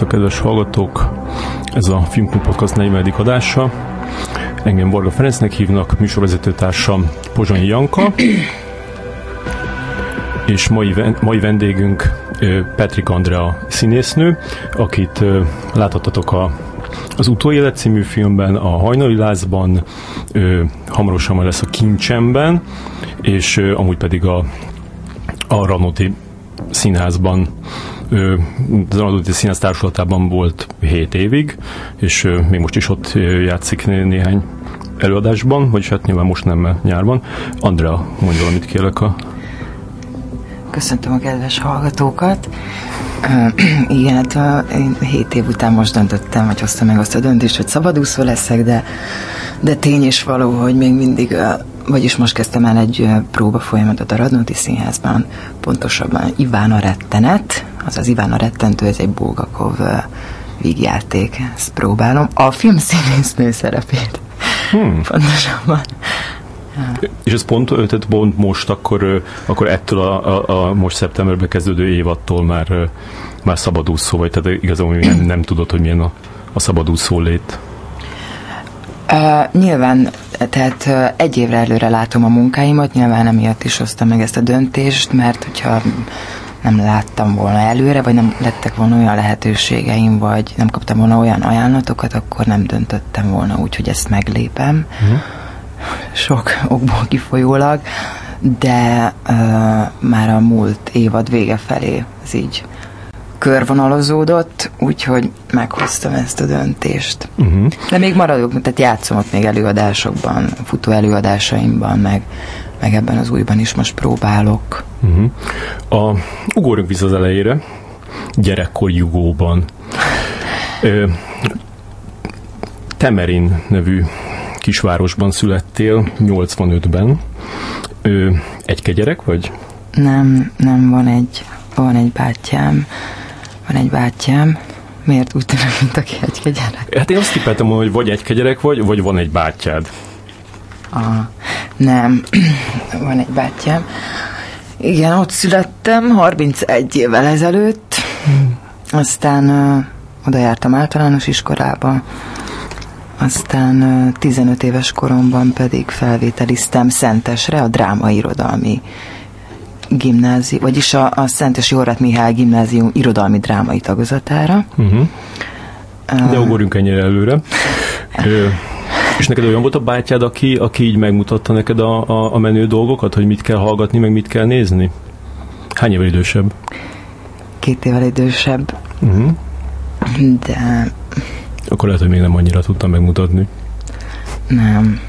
Szervusztok, kedves hallgatók! Ez a Filmklub Podcast 40. adása. Engem Borga Ferencnek hívnak, műsorvezetőtársam Pozsonyi Janka, és mai, mai vendégünk Petrik Andrea színésznő, akit láthattatok a, az Utóélet című filmben, a Hajnali Lázban, hamarosan majd lesz a Kincsemben, és amúgy pedig a, a Ranoti színházban az Arnoldi Színház társulatában volt 7 évig, és még most is ott játszik néhány előadásban, vagyis hát nyilván most nem, mert nyárban. Andrea, mondj valamit kérlek a... Köszöntöm a kedves hallgatókat. Igen, hát a, én 7 év után most döntöttem, vagy hoztam meg azt a döntést, hogy szabadúszó leszek, de, de tény is való, hogy még mindig vagyis most kezdtem el egy próba folyamatot a Radnóti Színházban, pontosabban Iván a rettenet, azaz Iván a rettentő, ez egy Bulgakov vígjáték, ezt próbálom. A film színésznő szerepét. Hmm. Pontosabban. Ja. És ez pont, tehát pont most, akkor, akkor ettől a, a, a most szeptemberben kezdődő évattól már, már szabadúszó vagy, tehát igazából nem, nem tudod, hogy milyen a, a szabadúszó lét. Uh, nyilván, tehát uh, egy évre előre látom a munkáimat, nyilván emiatt is hoztam meg ezt a döntést, mert hogyha nem láttam volna előre, vagy nem lettek volna olyan lehetőségeim, vagy nem kaptam volna olyan ajánlatokat, akkor nem döntöttem volna úgy, hogy ezt meglépem. Uh-huh. Sok okból kifolyólag, de uh, már a múlt évad vége felé ez így körvonalazódott, úgyhogy meghoztam ezt a döntést. Uh-huh. De még maradok, tehát játszom ott még előadásokban, futó előadásaimban, meg, meg ebben az újban is most próbálok. Uh-huh. A, ugorjunk vissza az elejére, gyerekkor Jugóban. Ö, Temerin nevű kisvárosban születtél 85-ben. Ö, egy gyerek vagy? Nem, nem, van egy, van egy bátyám, van egy bátyám, miért úgy tűnik, mint aki egy gyerek? Hát én azt tippeltem, hogy vagy egy gyerek vagy, vagy van egy bátyád. Ah, nem, van egy bátyám. Igen, ott születtem 31 évvel ezelőtt, aztán uh, oda jártam általános iskolába, aztán uh, 15 éves koromban pedig felvételiztem Szentesre, a drámairodalmi gimnázium, vagyis a, a Szentes Jorrat Mihály gimnázium irodalmi drámai tagozatára. Uh-huh. De ugorjunk ennyire előre. És neked olyan volt a bátyád, aki, aki így megmutatta neked a, a, a menő dolgokat, hogy mit kell hallgatni, meg mit kell nézni? Hány évvel idősebb? Két évvel idősebb. Uh-huh. De... Akkor lehet, hogy még nem annyira tudtam megmutatni. Nem.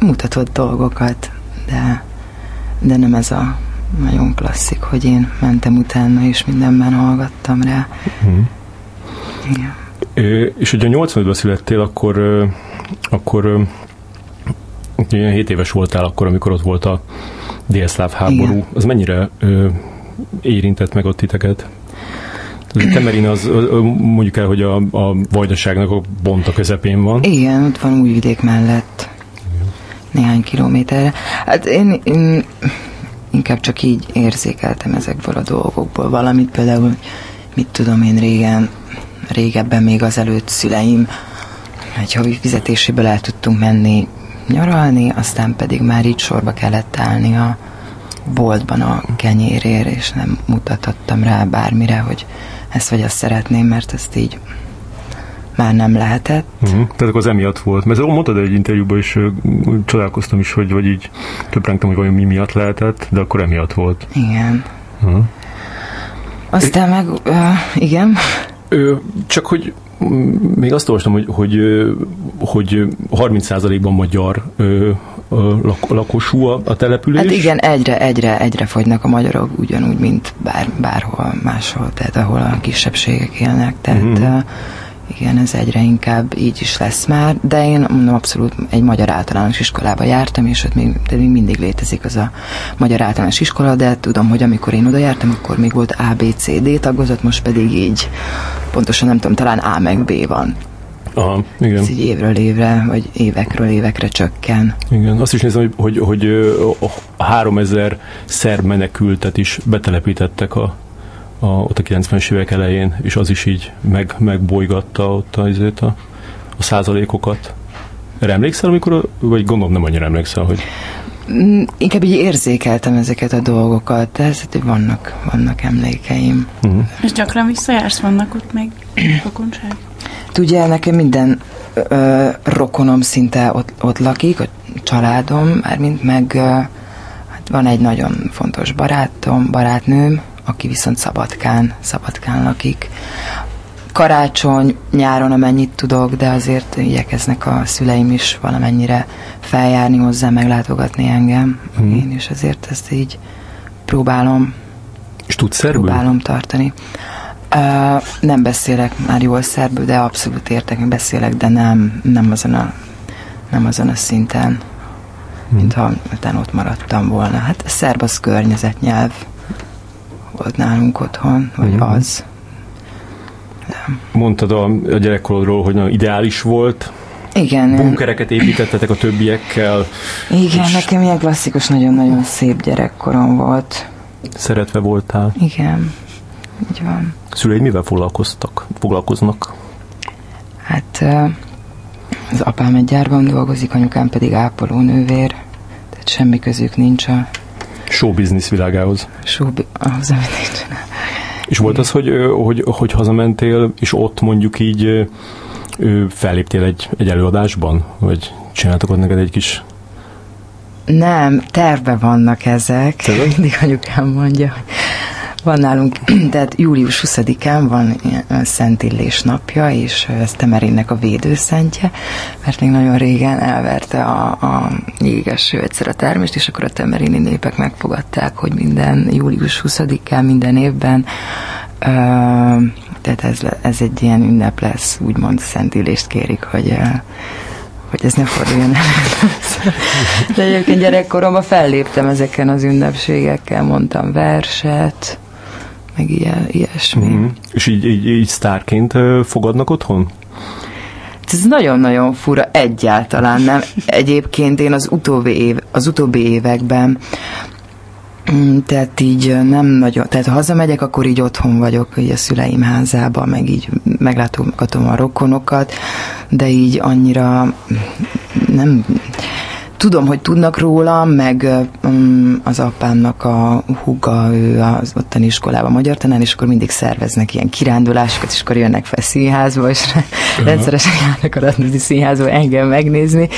Mutatott dolgokat, de, de nem ez a nagyon klasszik, hogy én mentem utána, és mindenben hallgattam rá. Uh-huh. Igen. É, és hogyha 85-ben születtél, akkor, akkor ilyen 7 éves voltál akkor, amikor ott volt a délszláv háború. Igen. Az mennyire ö, érintett meg ott titeket? Temerin az, mondjuk el, hogy a, a vajdaságnak a bont a közepén van. Igen, ott van vidék mellett. Igen. Néhány kilométerre. Hát én, én inkább csak így érzékeltem ezekből a dolgokból valamit, például mit tudom én régen, régebben még az előtt szüleim egy havi fizetéséből el tudtunk menni nyaralni, aztán pedig már így sorba kellett állni a boltban a kenyérér, és nem mutathattam rá bármire, hogy ezt vagy azt szeretném, mert ezt így már nem lehetett. Uh-huh. Tehát akkor az emiatt volt. Mert mondtad egy interjúban is, csodálkoztam is, hogy vagy így töprengtem, hogy vajon mi miatt lehetett, de akkor emiatt volt. Igen. Uh-huh. Aztán meg, uh, igen. Ö, csak hogy még azt olvastam, hogy, hogy, hogy 30%-ban magyar ö, lak, lakosú a, a település. Hát igen, egyre, egyre, egyre fogynak a magyarok, ugyanúgy, mint bár, bárhol máshol, tehát ahol a kisebbségek élnek. Tehát uh-huh igen, ez egyre inkább így is lesz már, de én mondom, abszolút egy magyar általános iskolába jártam, és ott még, de még mindig létezik az a magyar általános iskola, de tudom, hogy amikor én oda jártam, akkor még volt A, B, C, D tagozat, most pedig így, pontosan nem tudom, talán A meg B van. Aha, igen. Ez így évről évre, vagy évekről évekre csökken. Igen, azt is nézem, hogy, hogy, hogy 3000 szerb menekültet is betelepítettek a a, ott a 90-es évek elején, és az is így meg, megbolygatta ott azért a, a százalékokat. Erre emlékszel, amikor, vagy gondolom nem annyira emlékszel, hogy... Mm, inkább így érzékeltem ezeket a dolgokat, de ez, vannak, vannak emlékeim. Uh-huh. És gyakran visszajársz, vannak ott még rokonság? Ugye nekem minden ö, rokonom szinte ott, ott lakik, a családom, mármint meg ö, hát van egy nagyon fontos barátom, barátnőm, aki viszont Szabadkán, Szabadkán lakik. Karácsony, nyáron amennyit tudok, de azért igyekeznek a szüleim is valamennyire feljárni hozzá, meglátogatni engem. Hmm. Én is azért ezt így próbálom és tudsz szerbül? Próbálom tartani. Uh, nem beszélek már jól szerbül, de abszolút értek, beszélek, de nem, nem, azon, a, nem azon a szinten, hmm. mintha utána ott maradtam volna. Hát a szerb az környezetnyelv volt nálunk otthon, vagy hmm. az. De. Mondtad a, a gyerekkorodról, hogy nagyon ideális volt, igen. Bunkereket építettetek a többiekkel. Igen, és... nekem ilyen klasszikus, nagyon-nagyon szép gyerekkorom volt. Szeretve voltál. Igen, így van. Szüleid mivel foglalkoztak, foglalkoznak? Hát az apám egy gyárban dolgozik, anyukám pedig ápolónővér, tehát semmi közük nincs a showbiznisz világához. Show, ahhoz, amit nincs. És volt az, hogy, hogy, hogy hazamentél, és ott mondjuk így felléptél egy, egy előadásban? Vagy csináltak ott neked egy kis nem, terve vannak ezek. Mindig anyukám mondja, hogy van nálunk, tehát július 20-án van Szent Illés napja, és ez Temerinnek a védőszentje, mert még nagyon régen elverte a, a jégeső egyszer a termést, és akkor a temerini népek megfogadták, hogy minden július 20-án minden évben tehát ez, ez egy ilyen ünnep lesz, úgymond Szent Illést kérik, hogy hogy ez ne forduljon el. De egyébként gyerekkoromban felléptem ezeken az ünnepségekkel, mondtam verset, meg ilyen, ilyesmi. Mm-hmm. És így, így, így sztárként fogadnak otthon? Ez nagyon-nagyon fura, egyáltalán nem. Egyébként én az utóbbi, év, az utóbbi években mm, tehát így nem nagyon, tehát ha hazamegyek, akkor így otthon vagyok, így a szüleim házába, meg így meglátogatom a rokonokat, de így annyira nem, tudom, hogy tudnak róla, meg um, az apámnak a húga, ő az ottani iskolában magyar tanár, és akkor mindig szerveznek ilyen kirándulásokat, és akkor jönnek fel színházba, és uh-huh. rendszeresen járnak a Radnóti színházba engem megnézni.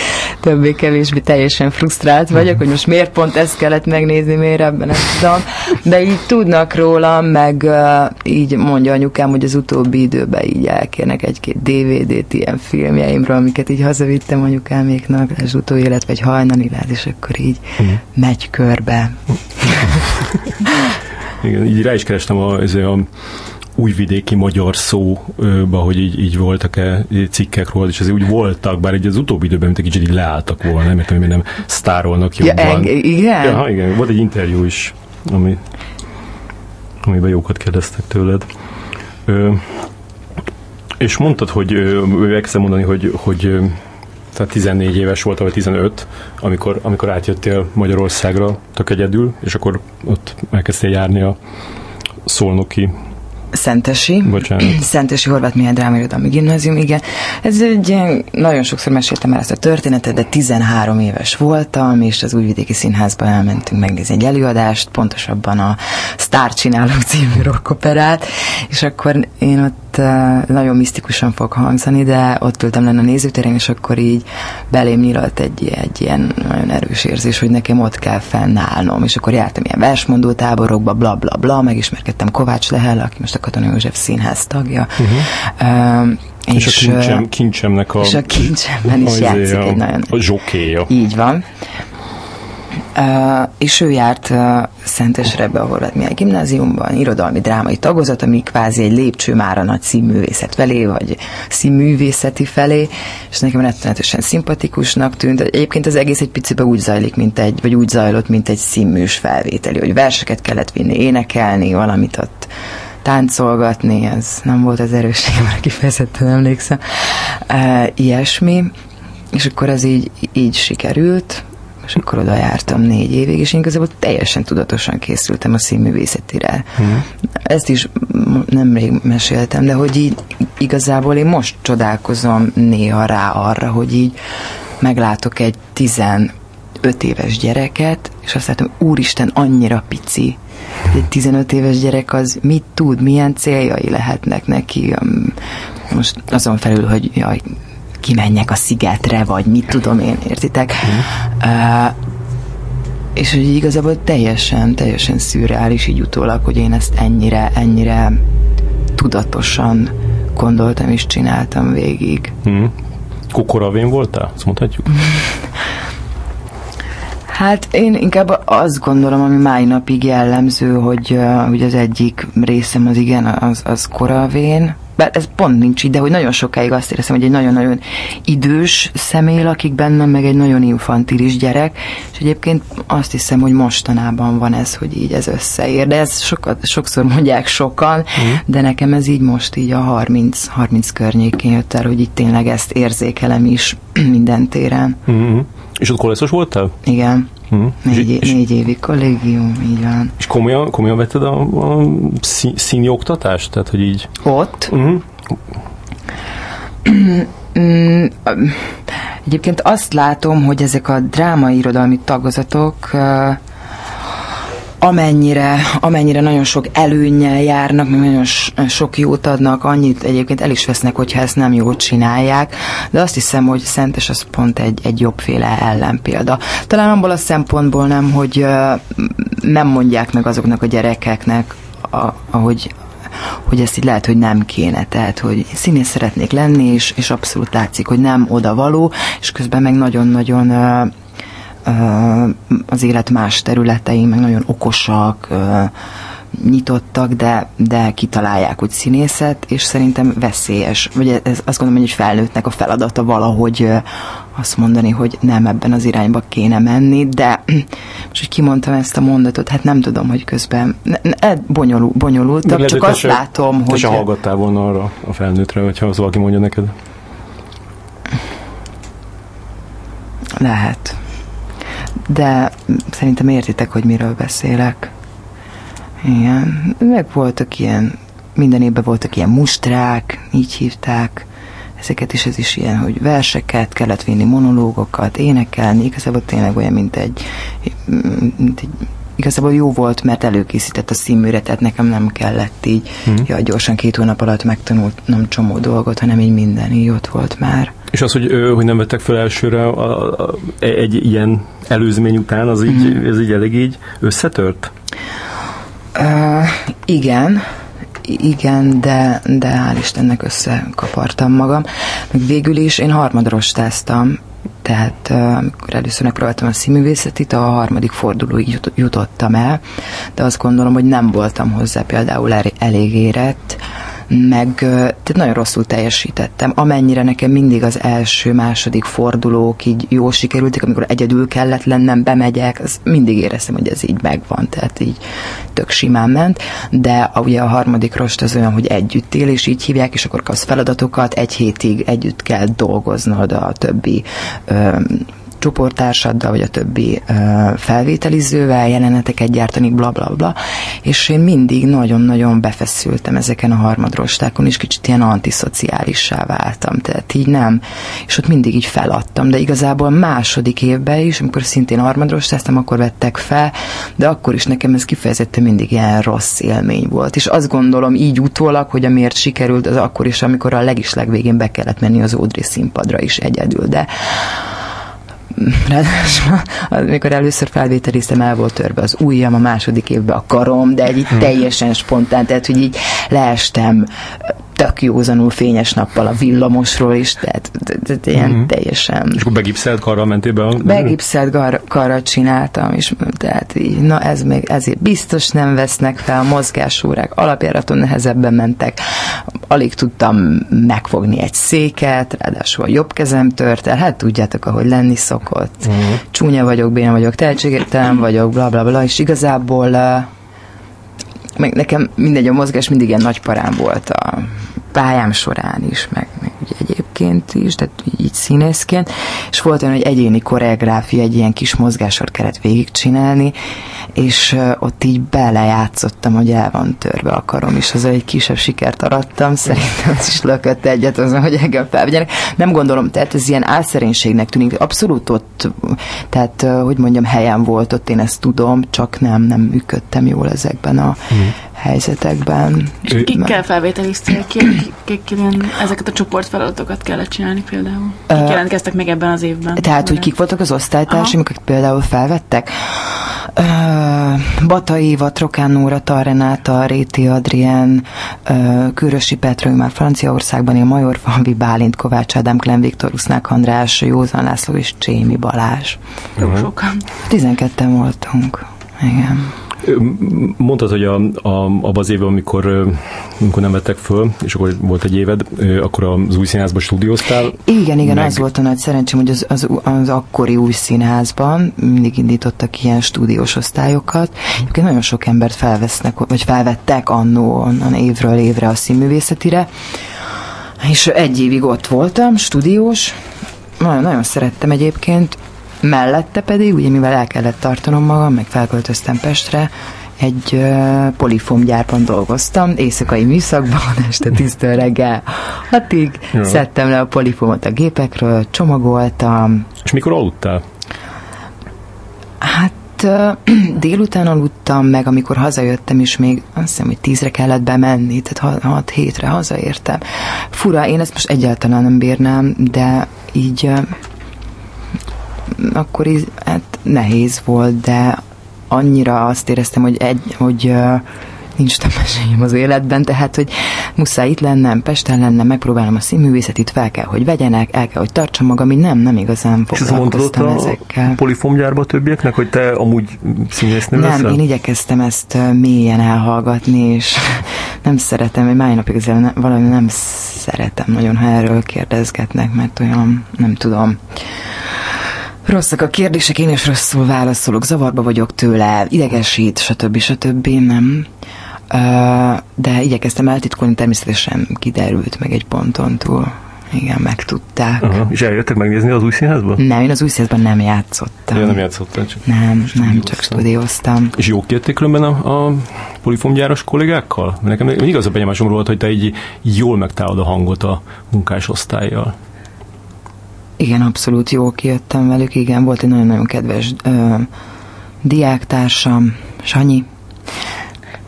Többé-kevésbé teljesen frusztrált vagyok, uh-huh. hogy most miért pont ezt kellett megnézni, miért ebben nem tudom. De így tudnak róla, meg uh, így mondja anyukám, hogy az utóbbi időben így elkérnek egy-két DVD-t ilyen filmjeimről, amiket így hazavittem anyukáméknak, az utóélet vagy hajnali láz, és akkor így mm. megy körbe. Igen, így rá is kerestem a, a újvidéki magyar szóba, hogy így, így voltak-e cikkek róla, és ez úgy voltak, bár egy az utóbbi időben, mint egy kicsit így leálltak volna, nem értem, hogy nem sztárolnak jobban. Ja, eng- igen? Ja, igen, volt egy interjú is, ami, amiben jókat kérdeztek tőled. Ö, és mondtad, hogy elkezdtem mondani, hogy, hogy tehát 14 éves volt, vagy 15, amikor, amikor átjöttél Magyarországra tök egyedül, és akkor ott elkezdtél járni a Szolnoki Szentesi. Bocsánat. Szentesi Horváth Mihály Drámairodalmi Gimnázium, igen. Ez egy ilyen, nagyon sokszor meséltem el ezt a történetet, de 13 éves voltam, és az Újvidéki Színházba elmentünk megnézni egy előadást, pontosabban a Sztár Csinálók című rockoperát, és akkor én ott nagyon misztikusan fog hangzani, de ott ültem lenne a nézőtéren, és akkor így belém nyílt egy, egy ilyen nagyon erős érzés, hogy nekem ott kell fennállnom, és akkor jártam ilyen versmondó táborokba, bla bla bla, megismerkedtem Kovács Lehel, aki most a Katona József Színház tagja. Uh-huh. Uh, és, és a kincsem, kincsemnek a... És a kincsemben is játszik a, egy nagyon... A zsokéja. Így van. És ő járt uh, Szentesrebbe a Horváth Mihály gimnáziumban, irodalmi drámai tagozat, ami kvázi egy lépcső már a nagy színművészet felé, vagy színművészeti felé, és nekem rettenetesen szimpatikusnak tűnt. Egyébként az egész egy picibe úgy zajlik, mint egy, vagy úgy zajlott, mint egy színműs felvételi, hogy verseket kellett vinni, énekelni, valamit ott táncolgatni, ez nem volt az erősségem, kifejezetten emlékszem. Uh, ilyesmi, és akkor ez így, így sikerült, és akkor oda jártam négy évig, és én igazából teljesen tudatosan készültem a színművészetire. Hmm. Ezt is nemrég meséltem, de hogy így igazából én most csodálkozom néha rá arra, hogy így meglátok egy 15 éves gyereket, és azt látom, úristen, annyira pici. Egy 15 éves gyerek az mit tud, milyen céljai lehetnek neki. Most azon felül, hogy jaj, kimenjek a szigetre, vagy mit tudom én, értitek? Mm. Uh, és hogy igazából teljesen, teljesen szürreális így utólag, hogy én ezt ennyire, ennyire tudatosan gondoltam és csináltam végig. Mm. Kukoravén voltál? Azt mondhatjuk? Hát én inkább azt gondolom, ami máj napig jellemző, hogy, uh, hogy az egyik részem az igen, az, az koravén, bár ez pont nincs így, de hogy nagyon sokáig azt éreztem, hogy egy nagyon-nagyon idős személy lakik bennem, meg egy nagyon infantilis gyerek, és egyébként azt hiszem, hogy mostanában van ez, hogy így ez összeér, de ez sokat, sokszor mondják sokan, mm. de nekem ez így most így a 30, 30 környékén jött el, hogy így tényleg ezt érzékelem is minden téren. Mm-hmm. És ott koleszos voltál? Igen. Hmm. Négy, és, négy évi kollégium, így van. És komolyan, komolyan vetted a, a színi oktatást? Tehát, hogy így... Ott? Uh-huh. Egyébként azt látom, hogy ezek a drámai irodalmi tagozatok amennyire, amennyire nagyon sok előnnyel járnak, meg nagyon sok jót adnak, annyit egyébként el is vesznek, hogyha ezt nem jót csinálják, de azt hiszem, hogy Szentes az pont egy, egy jobbféle ellenpélda. Talán abból a szempontból nem, hogy nem mondják meg azoknak a gyerekeknek, ahogy hogy ezt így lehet, hogy nem kéne, tehát, hogy színész szeretnék lenni, és, és abszolút látszik, hogy nem oda való, és közben meg nagyon-nagyon az élet más területein, meg nagyon okosak, nyitottak, de, de kitalálják, hogy színészet, és szerintem veszélyes. Vagy ez, azt gondolom, hogy egy felnőttnek a feladata valahogy azt mondani, hogy nem ebben az irányba kéne menni, de most, hogy kimondtam ezt a mondatot, hát nem tudom, hogy közben ne, ne, bonyolul, bonyolultak, csak azt se, látom, te hogy... Te se hallgattál volna arra a felnőttre, hogyha az valaki mondja neked? Lehet de szerintem értitek, hogy miről beszélek. Igen, meg voltak ilyen, minden évben voltak ilyen mustrák, így hívták, ezeket is, ez is ilyen, hogy verseket, kellett vinni monológokat, énekelni, igazából tényleg olyan, mint egy, mint egy igazából jó volt, mert előkészített a színműre, tehát nekem nem kellett így, hmm. ja, gyorsan két hónap alatt megtanulnom csomó dolgot, hanem így minden így ott volt már. És az, hogy, hogy nem vettek fel elsőre a, a, egy ilyen előzmény után, az így, mm. ez így elég így összetört? Uh, igen, igen, de, de hál' Istennek összekapartam magam. Meg végül is én harmadrostáztam, tehát amikor először megpróbáltam a színművészetit, a harmadik fordulóig jutottam el, de azt gondolom, hogy nem voltam hozzá például elég érett, meg tehát nagyon rosszul teljesítettem. Amennyire nekem mindig az első, második fordulók így jól sikerültek, amikor egyedül kellett lennem, bemegyek, az mindig éreztem, hogy ez így megvan, tehát így tök simán ment, de a, ugye a harmadik rost az olyan, hogy együtt él, és így hívják, és akkor kapsz feladatokat, egy hétig együtt kell dolgoznod a többi ö, csoporttársaddal, vagy a többi felvételizővel, jeleneteket gyártani, bla bla bla, és én mindig nagyon-nagyon befeszültem ezeken a harmadrostákon, és kicsit ilyen antiszociálissá váltam, tehát így nem, és ott mindig így feladtam, de igazából második évben is, amikor szintén harmadrostáztam, akkor vettek fel, de akkor is nekem ez kifejezetten mindig ilyen rossz élmény volt, és azt gondolom így utólag, hogy amiért sikerült, az akkor is, amikor a legis legvégén be kellett menni az Ódri színpadra is egyedül, de ráadásul amikor először felvételiztem, el volt törve az ujjam, a második évben a karom, de egy hmm. teljesen spontán, tehát hogy így leestem tök józanul fényes nappal a villamosról is, tehát, tehát ilyen mm-hmm. teljesen... És akkor begipszelt karra mentél be? A... Begipszelt gar, karra csináltam, és tehát így, na ez még ezért biztos nem vesznek fel, a mozgásórák alapjáraton nehezebben mentek, alig tudtam megfogni egy széket, ráadásul a jobb kezem tört el, hát tudjátok, ahogy lenni szokott. Mm-hmm. Csúnya vagyok, béna vagyok, tehetségtelen vagyok, bla bla bla, és igazából meg nekem mindegy, a mozgás mindig ilyen nagy parám volt a pályám során is, meg, meg ugye diákként is, tehát így színészként, és volt olyan, hogy egyéni koreográfia, egy ilyen kis mozgásort kellett végigcsinálni, és ott így belejátszottam, hogy el van törve a karom, és az egy kisebb sikert arattam, szerintem az is lökött egyet azon, hogy engem felvegyenek. Nem gondolom, tehát ez ilyen álszerénységnek tűnik, abszolút ott, tehát hogy mondjam, helyen volt ott, én ezt tudom, csak nem, nem működtem jól ezekben a hmm. Helyzetekben. És kikkel felvételiztél? ezeket a csoportfeladatokat kellett csinálni például? Kik uh, jelentkeztek meg ebben az évben? Tehát, hogy kik voltak az osztálytársaim, akiket például felvettek? Uh, Bata Éva, Trokán Nóra, Tarrenáta, Réti Adrien, uh, Kőrösi Petra, már Franciaországban él, Major Falvi, Bálint, Kovács Ádám, Klen Viktor, Usznák András, Józan László és Csémi Balázs. Jó sokan. 12 voltunk. Igen. Mondtad, hogy a, a, abban az évben, amikor, amikor nem vettek föl, és akkor volt egy éved, akkor az új színházban stúdióztál. Igen, igen, meg... az volt a nagy szerencsém, hogy az, az, az akkori új színházban mindig indítottak ilyen stúdiós osztályokat. Egyébként nagyon sok embert felvesznek, vagy felvettek annó, onnan évről évre a színművészetire. És egy évig ott voltam, stúdiós, nagyon, nagyon szerettem egyébként, Mellette pedig, ugye mivel el kellett tartanom magam, meg felköltöztem Pestre, egy uh, polifomgyárban dolgoztam, éjszakai műszakban, este tisztől reggel hatig, ja. szedtem le a polifomot a gépekről, csomagoltam. És mikor aludtál? Hát délután aludtam, meg amikor hazajöttem, és még azt hiszem, hogy tízre kellett bemenni, tehát hat hétre hazaértem. Fura, én ezt most egyáltalán nem bírnám, de így akkor is, hát nehéz volt, de annyira azt éreztem, hogy egy, hogy uh, nincs több esélyem az életben, tehát, hogy muszáj itt lennem, Pesten lennem, megpróbálom a színművészetit, fel kell, hogy vegyenek, el kell, hogy tartsam magam, így nem, nem igazán foglalkoztam ezekkel. a polifomgyárba többiek,nek hogy te amúgy színésznő Nem, leszel? én igyekeztem ezt mélyen elhallgatni, és nem szeretem, hogy máj napig ezzel valami nem szeretem nagyon, ha erről kérdezgetnek, mert olyan, nem tudom rosszak a kérdések, én is rosszul válaszolok, zavarba vagyok tőle, idegesít, stb. stb. nem. De igyekeztem eltitkolni, természetesen kiderült meg egy ponton túl. Igen, megtudták. Uh-huh. És eljöttek megnézni az új színházban? Nem, én az új színházban nem játszottam. Ja, nem játszottam, csak Nem, nem, csak stúdióztam. És jók jötték különben a, a polifomgyáros kollégákkal? Nekem mindig az a benyomásom volt, hogy te így jól megtalálod a hangot a munkásosztályjal. Igen, abszolút jó kijöttem velük, igen, volt egy nagyon-nagyon kedves ö, diáktársam, Sanyi,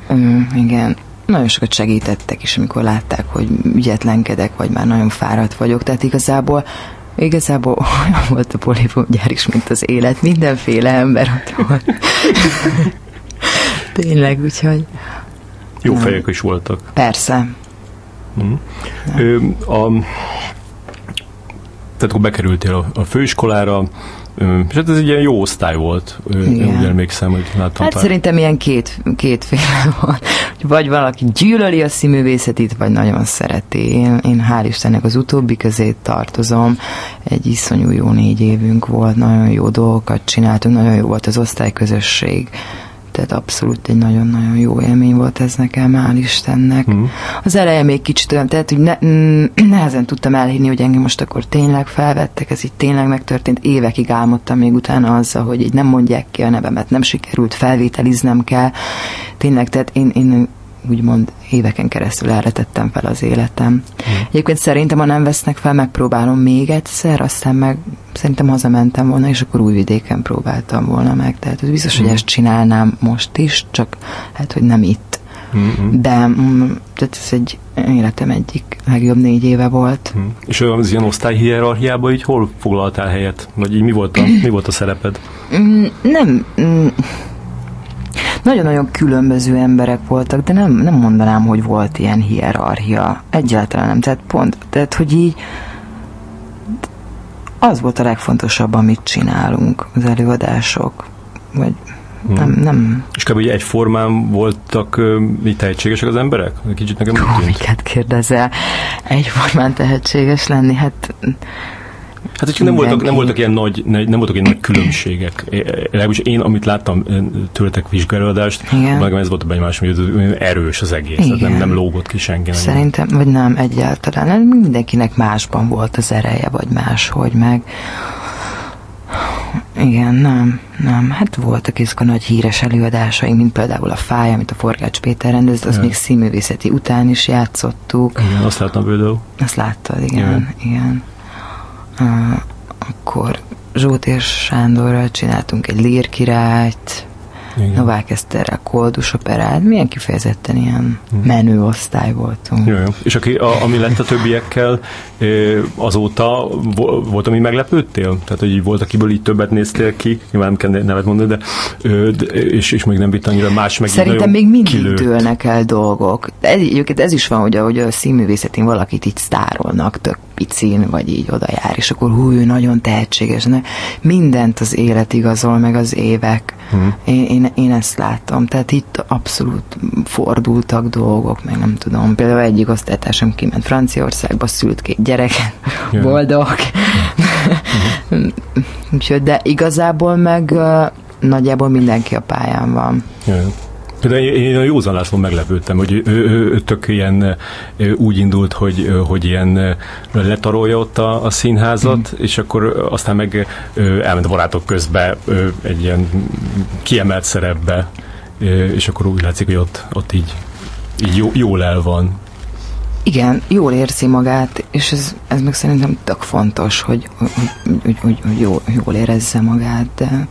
ö, igen, nagyon sokat segítettek is, amikor látták, hogy ügyetlenkedek, vagy már nagyon fáradt vagyok, tehát igazából Igazából olyan volt a polifomgyár is, mint az élet. Mindenféle ember ott volt. Tényleg, úgyhogy... Jó nem. fejek is voltak. Persze. Mm. Ö, a, tehát akkor bekerültél a, a főiskolára, és hát ez egy ilyen jó osztály volt. Igen. Úgy emlékszem, hogy láttam Hát pár... szerintem ilyen két, kétféle van. Vagy valaki gyűlöli a színművészetét, vagy nagyon szereti. Én, én hál' Istennek az utóbbi közé tartozom. Egy iszonyú jó négy évünk volt, nagyon jó dolgokat csináltunk, nagyon jó volt az osztályközösség tehát abszolút egy nagyon-nagyon jó élmény volt ez nekem, hál' Istennek. Mm. Az eleje még kicsit olyan, tehát hogy ne, mm, nehezen tudtam elhinni, hogy engem most akkor tényleg felvettek, ez így tényleg megtörtént. Évekig álmodtam még utána azzal, hogy így nem mondják ki a nevemet, nem sikerült, felvételiznem kell. Tényleg, tehát én, én úgymond éveken keresztül erre tettem fel az életem. Mm. Egyébként szerintem, ha nem vesznek fel, megpróbálom még egyszer, aztán meg szerintem hazamentem volna, és akkor újvidéken próbáltam volna meg. Tehát biztos, mm. hogy ezt csinálnám most is, csak hát, hogy nem itt. Mm-hmm. De mm, tehát ez egy életem egyik legjobb négy éve volt. Mm. És az ilyen osztályhierarchiában így hol foglaltál helyet? Vagy így mi volt a, mi volt a szereped? Mm, nem, mm, nagyon-nagyon különböző emberek voltak, de nem, nem mondanám, hogy volt ilyen hierarchia. Egyáltalán nem. Tehát pont, tehát hogy így az volt a legfontosabb, amit csinálunk, az előadások. Vagy hmm. nem, nem. És kb. egyformán voltak mi tehetségesek az emberek? Kicsit nekem úgy Miket kérdezel? Egyformán tehetséges lenni? Hát Hát, hogy nem voltak, nem voltak ilyen nagy, nem voltak ilyen nagy különbségek. Legalábbis én, amit láttam tőletek vizsgálódást, meg ez volt a benyomás, hogy erős az egész. Tehát nem, nem lógott ki senki. Szerintem, vagy nem egyáltalán. Mindenkinek másban volt az ereje, vagy máshogy meg. Igen, nem, nem. Hát voltak ezek a nagy híres előadásaink, mint például a Fáj, amit a Forgács Péter rendezett, azt ja. még színművészeti után is játszottuk. Igen, azt láttam például. Azt láttad, igen, ja. igen. Akkor Zsótér Sándorral csináltunk egy lírkirályt, igen. Novák Eszterrel koldus operát, milyen kifejezetten ilyen hmm. menő osztály voltunk. Jó, jó. És aki, a, ami lett a többiekkel, azóta volt, ami meglepődtél? Tehát, hogy volt, akiből így többet néztél ki, nyilván nem kell nevet mondani, de, és, és még nem vitt annyira más meg. Szerintem még mindig kilőtt. dőlnek el dolgok. Ez, ez is van, hogy ahogy a színművészetén valakit így sztárolnak, tök picin, vagy így oda jár, és akkor hú, ő nagyon tehetséges. Ne? Mindent az élet igazol, meg az évek. Hmm. Én, én, én ezt látom. Tehát itt abszolút fordultak dolgok, meg nem tudom. Például egyik osztálytársam kiment Franciaországba, szült két gyereket, yeah. boldog. Hmm. Úgyhogy, de igazából meg nagyjából mindenki a pályán van. Yeah. Például én a Józan László meglepődtem, hogy ő, ő, ő tök ilyen úgy indult, hogy, hogy ilyen letarolja ott a, a színházat, mm. és akkor aztán meg elment a barátok közbe egy ilyen kiemelt szerepbe, és akkor úgy látszik, hogy ott, ott így, így jó, jól el van. Igen, jól érzi magát, és ez, ez meg szerintem tök fontos, hogy, hogy, hogy, hogy, hogy jól, jól érezze magát, de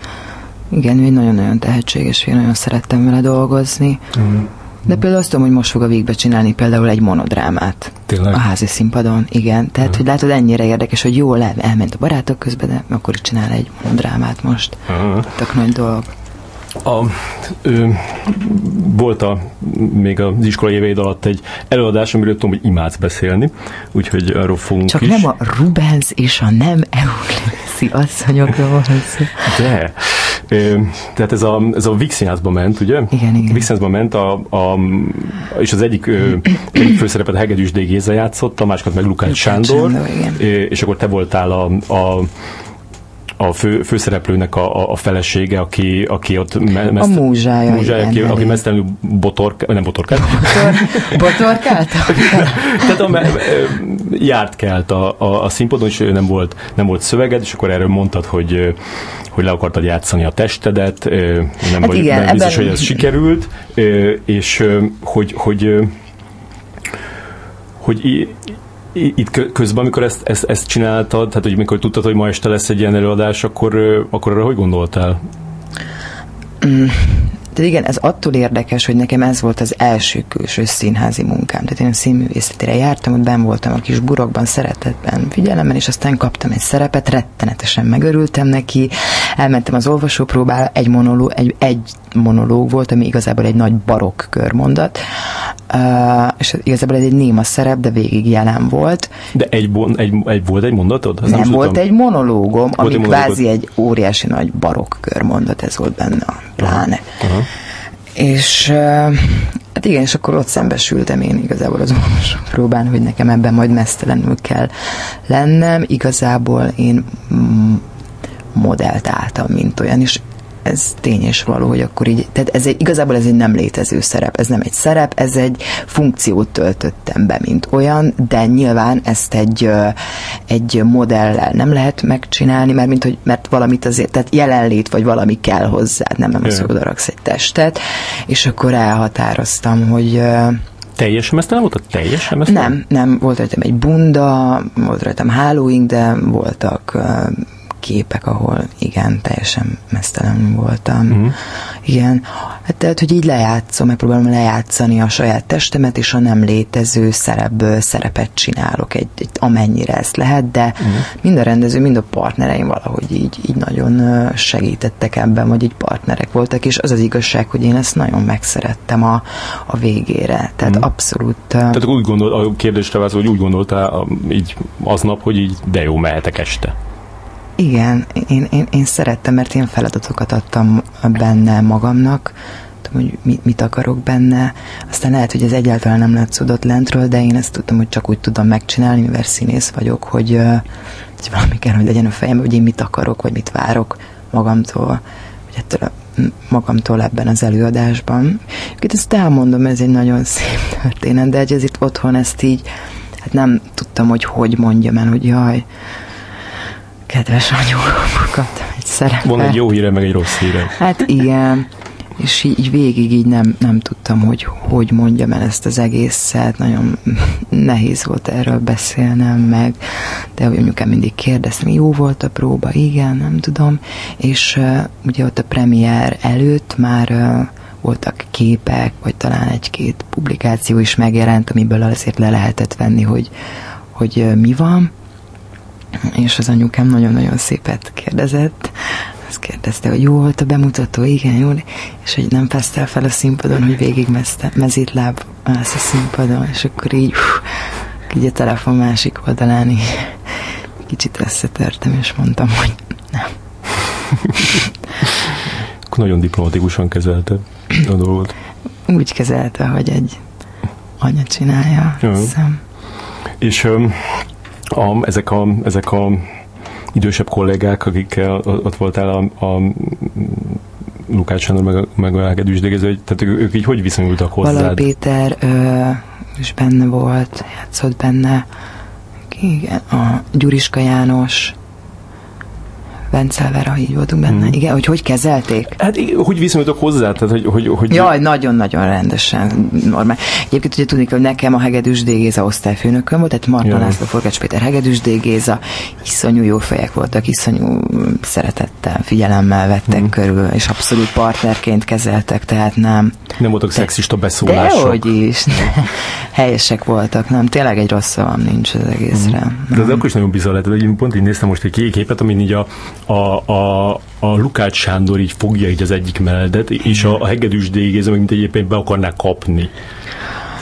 igen, ő egy nagyon-nagyon tehetséges, én nagyon szerettem vele dolgozni. Mm. De például azt tudom, hogy most fog a végbe csinálni például egy monodrámát. Tényleg? A házi színpadon, igen. Tehát, uh hogy látod, ennyire érdekes, hogy jól el, elment a barátok közben, de akkor is csinál egy monodrámát most. Uh-huh. Tök nagy dolog. A, ö, volt a, még az iskolai éveid alatt egy előadás, amiről tudom, hogy imádsz beszélni, úgyhogy arról fogunk Csak is. nem a Rubens és a nem Euglészi asszonyokról van szó. De, tehát ez a, ez a Vixinázba ment, ugye? Igen, igen. Vixinázba ment, a, a, és az egyik, egyik főszerepet Hegedűs D. Géza játszott, a másikat meg Lukács Sándor, Sándor és akkor te voltál a, a a fő, főszereplőnek a, a, felesége, aki, aki ott me, meszt, a múzsája, múzsája igen, aki, aki mesztelenül botork, nem botorkált. Botor, botorkált? Tehát a, járt kelt a, a, a színpadon, és nem volt, nem volt szöveged, és akkor erről mondtad, hogy hogy le akartad játszani a testedet, nem hát vagy igen, nem biztos, ebben... hogy ez sikerült, és hogy, hogy hogy itt közben, amikor ezt, ezt, ezt csináltad, tehát hogy mikor tudtad, hogy ma este lesz egy ilyen előadás, akkor, akkor arra hogy gondoltál? De igen, ez attól érdekes, hogy nekem ez volt az első külső színházi munkám. Tehát én a színművészetére jártam, ott ben voltam a kis burokban, szeretetben, figyelemben, és aztán kaptam egy szerepet, rettenetesen megörültem neki, elmentem az olvasópróbára, egy monológ, egy, egy monológ volt, ami igazából egy nagy barokk körmondat, uh, és igazából ez egy néma szerep, de végig jelen volt. De egy, bon, egy, egy volt egy mondatod? nem, nem volt egy monológom, ami egy kvázi egy óriási nagy barokk körmondat, ez volt benne a pláne. Uh-huh. És hát igen, és akkor ott szembesültem én igazából az próbán, hogy nekem ebben majd mesztelenül kell lennem. Igazából én modellt álltam, mint olyan, és ez tény és való, hogy akkor így, tehát ez egy, igazából ez egy nem létező szerep, ez nem egy szerep, ez egy funkciót töltöttem be, mint olyan, de nyilván ezt egy, egy modellel nem lehet megcsinálni, mert, mint hogy, mert valamit azért, tehát jelenlét, vagy valami kell hozzá, nem, nem az, hogy odaraksz egy testet, és akkor elhatároztam, hogy Teljesen mesztelen volt? A teljesen mesztelen? Nem, nem, volt rajtam egy bunda, volt rajtam hálóink, de voltak képek, ahol igen, teljesen mesztelen voltam. Uh-huh. Igen, hát tehát, hogy így lejátszom, megpróbálom lejátszani a saját testemet, és a nem létező szerepből szerepet csinálok, egy, egy amennyire ezt lehet, de uh-huh. mind a rendező, mind a partnereim valahogy így, így nagyon segítettek ebben, vagy így partnerek voltak, és az az igazság, hogy én ezt nagyon megszerettem a, a végére. Tehát uh-huh. abszolút... Tehát úgy gondol, a kérdésre válaszol, hogy úgy gondoltál így aznap, hogy így de jó, mehetek este. Igen, én, én, én szerettem, mert én feladatokat adtam benne magamnak. hogy mit, akarok benne. Aztán lehet, hogy ez egyáltalán nem látszódott lentről, de én ezt tudtam, hogy csak úgy tudom megcsinálni, mivel színész vagyok, hogy, hogy valami kell, hogy legyen a fejemben, hogy én mit akarok, vagy mit várok magamtól, vagy ettől a magamtól ebben az előadásban. Itt ezt elmondom, ez egy nagyon szép történet, de ez itt otthon ezt így, hát nem tudtam, hogy hogy mondjam el, hogy jaj, kedves anyu, kaptam egy szerepet. Van egy jó híre, meg egy rossz híre. Hát igen, és így végig így nem, nem tudtam, hogy hogy mondjam el ezt az egészet, nagyon nehéz volt erről beszélnem meg, de hogy anyukám mindig kérdeztem, jó volt a próba, igen, nem tudom, és uh, ugye ott a premier előtt már uh, voltak képek, vagy talán egy-két publikáció is megjelent, amiből azért le lehetett venni, hogy, hogy uh, mi van, és az anyukám nagyon-nagyon szépet kérdezett, azt kérdezte, hogy jó volt a bemutató, igen, jó, és hogy nem fesztel fel a színpadon, hogy végig mezítláb állsz a színpadon, és akkor így, hú, így a telefon másik oldalán így kicsit összetörtem, és mondtam, hogy nem. akkor nagyon diplomatikusan kezelte a dolgot. Úgy kezelte, hogy egy anya csinálja, hiszem. És um, a, ezek, a, ezek a idősebb kollégák, akikkel ott voltál a, a Lukács Sándor meg, a, meg a tehát ők, ők így hogy viszonyultak hozzád? Valai Péter ö, is benne volt, játszott benne, igen, a Gyuriska János, Vencelvera, így voltunk benne. Mm. Igen, hogy hogy kezelték? Hát hogy viszonyultok hozzá? Tehát, hogy, hogy, hogy... Jaj, nagyon-nagyon rendesen, normál. Egyébként ugye tudni hogy nekem a Hegedűs D. Géza osztályfőnököm volt, tehát Marta László, Forgács Péter, Hegedűs D. Géza, iszonyú jó fejek voltak, iszonyú szeretettel, figyelemmel vettek mm. körül, és abszolút partnerként kezeltek, tehát nem. Nem voltak de, szexista beszólások. Dehogy is. Helyesek voltak, nem, tényleg egy rossz szavam nincs az egészre. Mm. De az akkor is nagyon bizarr lett, hogy én pont így néztem most egy képet, amin így a, a, a, a Lukács Sándor így fogja így az egyik melledet, és a, a hegedűs dégézem, mint egyébként be akarná kapni.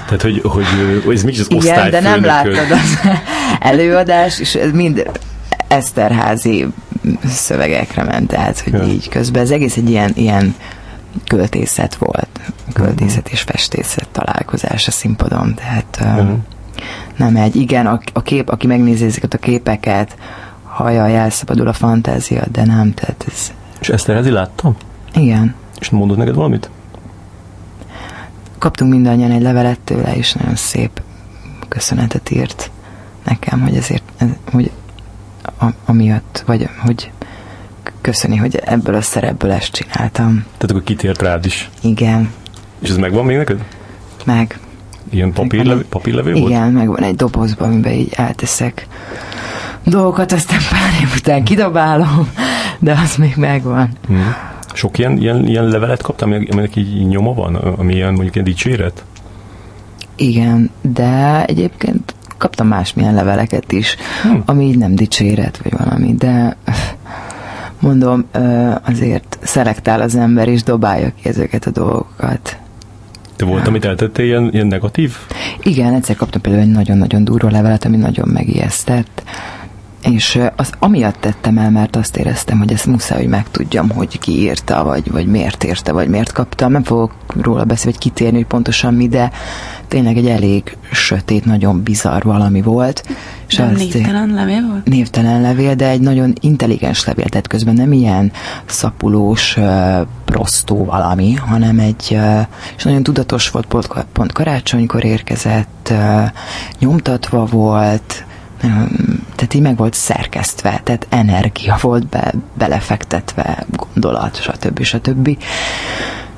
Tehát, hogy, hogy, hogy ez mégis az Igen, de nem láttad az előadás, és ez mind Eszterházi szövegekre ment, tehát, hogy ja. így közben ez egész egy ilyen, ilyen költészet volt, költészet és festészet találkozás a színpadon, tehát uh-huh. nem egy, igen, a, a kép, aki megnézi ezeket a képeket, hajjal elszabadul a fantázia, de nem, tehát ez... És Eszterházi láttam? Igen. És mondott neked valamit? Kaptunk mindannyian egy levelet tőle, és nagyon szép köszönetet írt nekem, hogy ezért, hogy a, amiatt, vagy hogy köszöni, hogy ebből a szerepből ezt csináltam. Tehát akkor kitért rád is. Igen. És ez megvan még neked? Meg. Ilyen papírlevő, papírlevő volt? Igen, megvan egy dobozban, amiben így elteszek dolgokat, aztán pár év után kidobálom, de az még megvan. Hmm. Sok ilyen, ilyen, ilyen levelet kaptam, aminek így nyoma van, ami ilyen mondjuk ilyen dicséret? Igen, de egyébként kaptam másmilyen leveleket is, hmm. ami így nem dicséret, vagy valami, de mondom, azért szelektál az ember, és dobálja ki ezeket a dolgokat. Te volt, amit eltettél ilyen, ilyen negatív? Igen, egyszer kaptam például egy nagyon-nagyon durva levelet, ami nagyon megijesztett és az amiatt tettem el, mert azt éreztem, hogy ezt muszáj, hogy megtudjam, hogy ki írta, vagy, vagy miért írta, vagy miért kaptam. Nem fogok róla beszélni, vagy kitérni, hogy pontosan mi, de tényleg egy elég sötét, nagyon bizarr valami volt. És nem névtelen levél volt? Névtelen levél, de egy nagyon intelligens levél, tehát közben nem ilyen szapulós, prostó valami, hanem egy, és nagyon tudatos volt, pont, pont karácsonykor érkezett, nyomtatva volt, tehát így meg volt szerkesztve, tehát energia volt be, belefektetve, gondolat, stb. stb.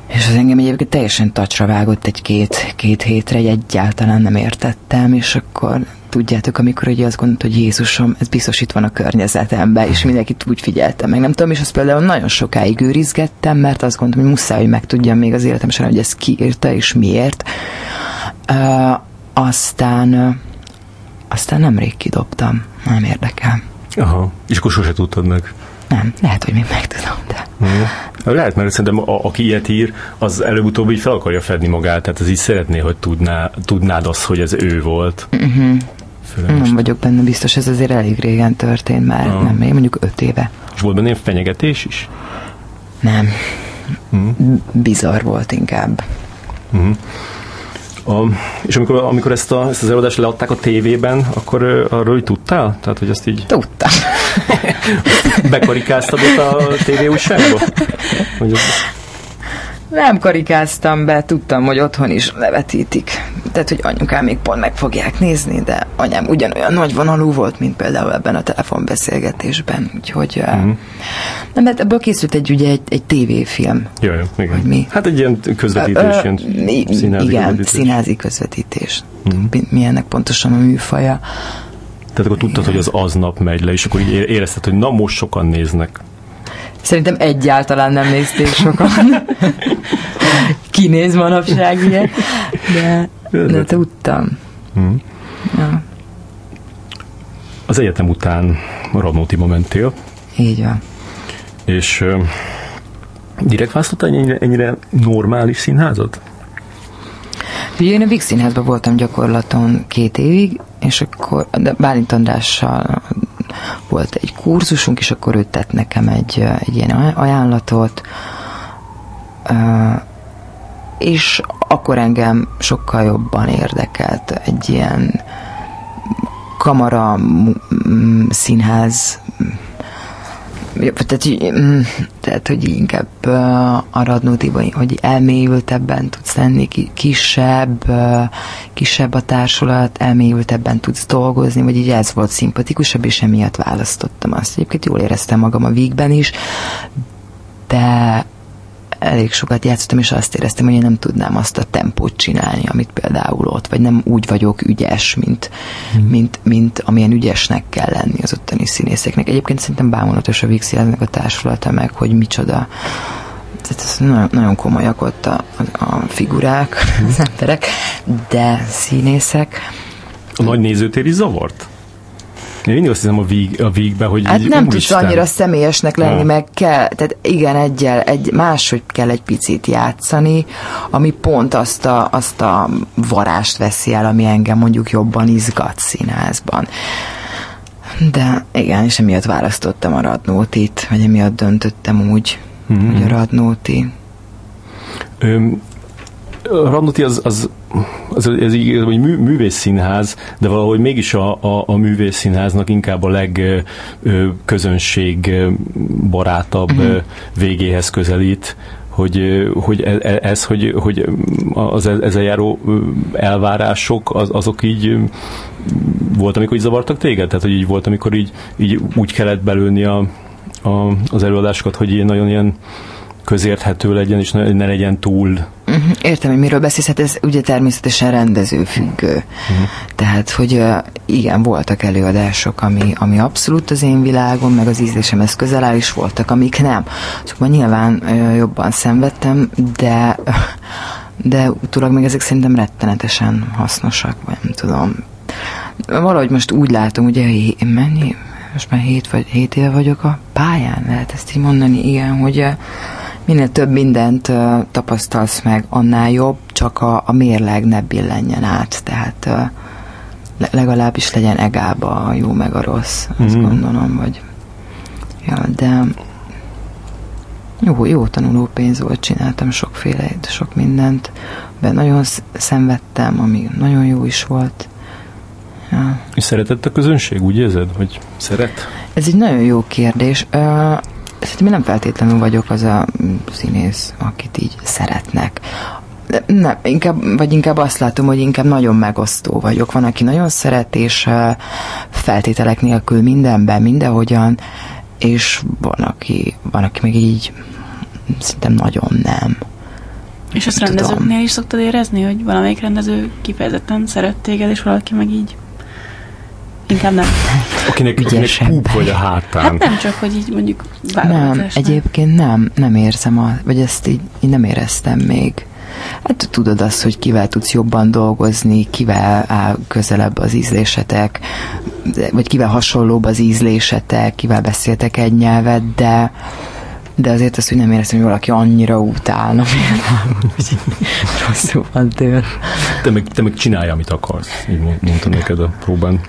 És az engem egyébként teljesen tacsra vágott egy-két két hétre, egy egyáltalán nem értettem, és akkor tudjátok, amikor ugye azt gondolt, hogy Jézusom, ez biztos itt van a környezetemben, és mindenkit úgy figyeltem meg, nem tudom, és azt például nagyon sokáig őrizgettem, mert azt gondoltam, hogy muszáj, hogy megtudjam még az életem során, hogy ez kiírta, és miért. Uh, aztán aztán nemrég kidobtam. Nem érdekel. Aha, és akkor sose tudtad meg. Nem, lehet, hogy még megtudom, de... Hmm. Lehet, mert szerintem a, aki ilyet ír, az előbb-utóbb így fel akarja fedni magát, tehát az így szeretné, hogy tudná, tudnád azt, hogy ez ő volt. Uh-huh. Nem vagyok benne biztos, ez azért elég régen történt már, ah. nem, mondjuk öt éve. És volt benne fenyegetés is? Nem, mm. bizarr volt inkább. Mm. A, és amikor, amikor ezt, a, ezt az előadást leadták a tévében, akkor arról hogy tudtál? Tehát, hogy azt így... Tudtam. Bekarikáztad ott a tévéújságba? Hogy az... Nem karikáztam be, tudtam, hogy otthon is levetítik. Tehát, hogy anyukám még pont meg fogják nézni, de anyám ugyanolyan nagy vonalú volt, mint például ebben a telefonbeszélgetésben. Úgyhogy mm-hmm. nem, mert ebből készült egy, ugye, egy, egy tévéfilm. Jaj, igen. Hogy mi? Hát egy ilyen közvetítés, ö, ilyen színházi Igen, közvetítés. színházi közvetítés. Mm-hmm. Milyennek pontosan a műfaja. Tehát akkor tudtad, igen. hogy az aznap megy le, és akkor így érezted, hogy na most sokan néznek. Szerintem egyáltalán nem nézték sokan. Kinéz manapság, ugye? De, de tudtam. Hmm. Ja. Az egyetem után Radnótiba mentél. Így van. És uh, direkt választottál ennyire, ennyire normális színházat? Ugye én a Vix színházban voltam gyakorlaton két évig, és akkor de Bálint Andrással volt egy kurzusunk, és akkor ő tett nekem egy, egy ilyen ajánlatot, és akkor engem sokkal jobban érdekelt egy ilyen kamara színház tehát, mm, tehát, hogy inkább a Radnótiban, hogy elmélyültebben tudsz lenni, kisebb, kisebb a társulat, elmélyültebben tudsz dolgozni, vagy így ez volt szimpatikusabb, és emiatt választottam azt. Egyébként jól éreztem magam a vígben is, de elég sokat játszottam, és azt éreztem, hogy én nem tudnám azt a tempót csinálni, amit például ott, vagy nem úgy vagyok ügyes, mint, mm. mint, mint amilyen ügyesnek kell lenni az ottani színészeknek. Egyébként szerintem bámulatos a Vixjelnek a társulata meg, hogy micsoda tehát ez nagyon, nagyon komolyak ott a, a, figurák, mm. az emberek, de színészek. A nagy nézőtér is zavart? Én mindig azt hiszem a, víg, a vígbe, hogy Hát így, nem tudsz annyira személyesnek lenni, ha. meg kell, tehát igen, egyel, egy, máshogy kell egy picit játszani, ami pont azt a, azt a varást veszi el, ami engem mondjuk jobban izgat színházban. De igen, és emiatt választottam a Radnótit, vagy emiatt döntöttem úgy, mm-hmm. hogy a Radnóti. Öm, a Radnóti az, az az, ez így, hogy mű, művészszínház, de valahogy mégis a, a, a művészszínháznak inkább a legközönség barátabb uh-huh. végéhez közelít, hogy, hogy e, e, ez, hogy, hogy az e, ezzel járó elvárások, az, azok így volt, amikor így zavartak téged? Tehát, hogy így volt, amikor így, így úgy kellett belőni a, a, az előadásokat, hogy ilyen nagyon ilyen közérthető legyen, és ne legyen túl. Uh-huh. Értem, hogy miről beszélsz, hát ez ugye természetesen rendezőfüggő. Uh-huh. Tehát, hogy igen, voltak előadások, ami, ami abszolút az én világom, meg az ízlésemhez közel áll, és voltak, amik nem. Szóval nyilván jobban szenvedtem, de de utólag még ezek szerintem rettenetesen hasznosak, vagy nem tudom. Valahogy most úgy látom, ugye mennyi, most már hét, vagy, hét éve vagyok a pályán, lehet ezt így mondani, igen, hogy minél több mindent tapasztalsz meg, annál jobb, csak a, a mérleg ne billenjen át, tehát legalábbis legyen egába a jó meg a rossz, azt mm-hmm. gondolom, vagy ja, de jó, jó tanuló pénz volt, csináltam sokféle, sok mindent, de nagyon szenvedtem, ami nagyon jó is volt. Ja. És szeretett a közönség, úgy érzed, hogy szeret? Ez egy nagyon jó kérdés. Szerintem nem feltétlenül vagyok az a színész, akit így szeretnek. Nem, inkább, vagy inkább azt látom, hogy inkább nagyon megosztó vagyok. Van, aki nagyon szeret, és feltételek nélkül mindenben, mindenhogyan, és van, aki, van, aki még így szerintem nagyon nem. És azt rendezőknél is szoktad érezni, hogy valamelyik rendező kifejezetten szeret téged, és valaki meg így Inkább nem. Akinek, akinek púp vagy a hátán. Hát nem csak, hogy így mondjuk Nem, egyébként nem, nem érzem, a, vagy ezt így, így nem éreztem még. Hát tudod azt, hogy kivel tudsz jobban dolgozni, kivel áll közelebb az ízlésetek, vagy kivel hasonlóbb az ízlésetek, kivel beszéltek egy nyelvet, de de azért azt, hogy nem éreztem, hogy valaki annyira utálna hogy rosszul van tőle. Te meg, te meg csinálja, amit akarsz, így mondtam neked a próbán.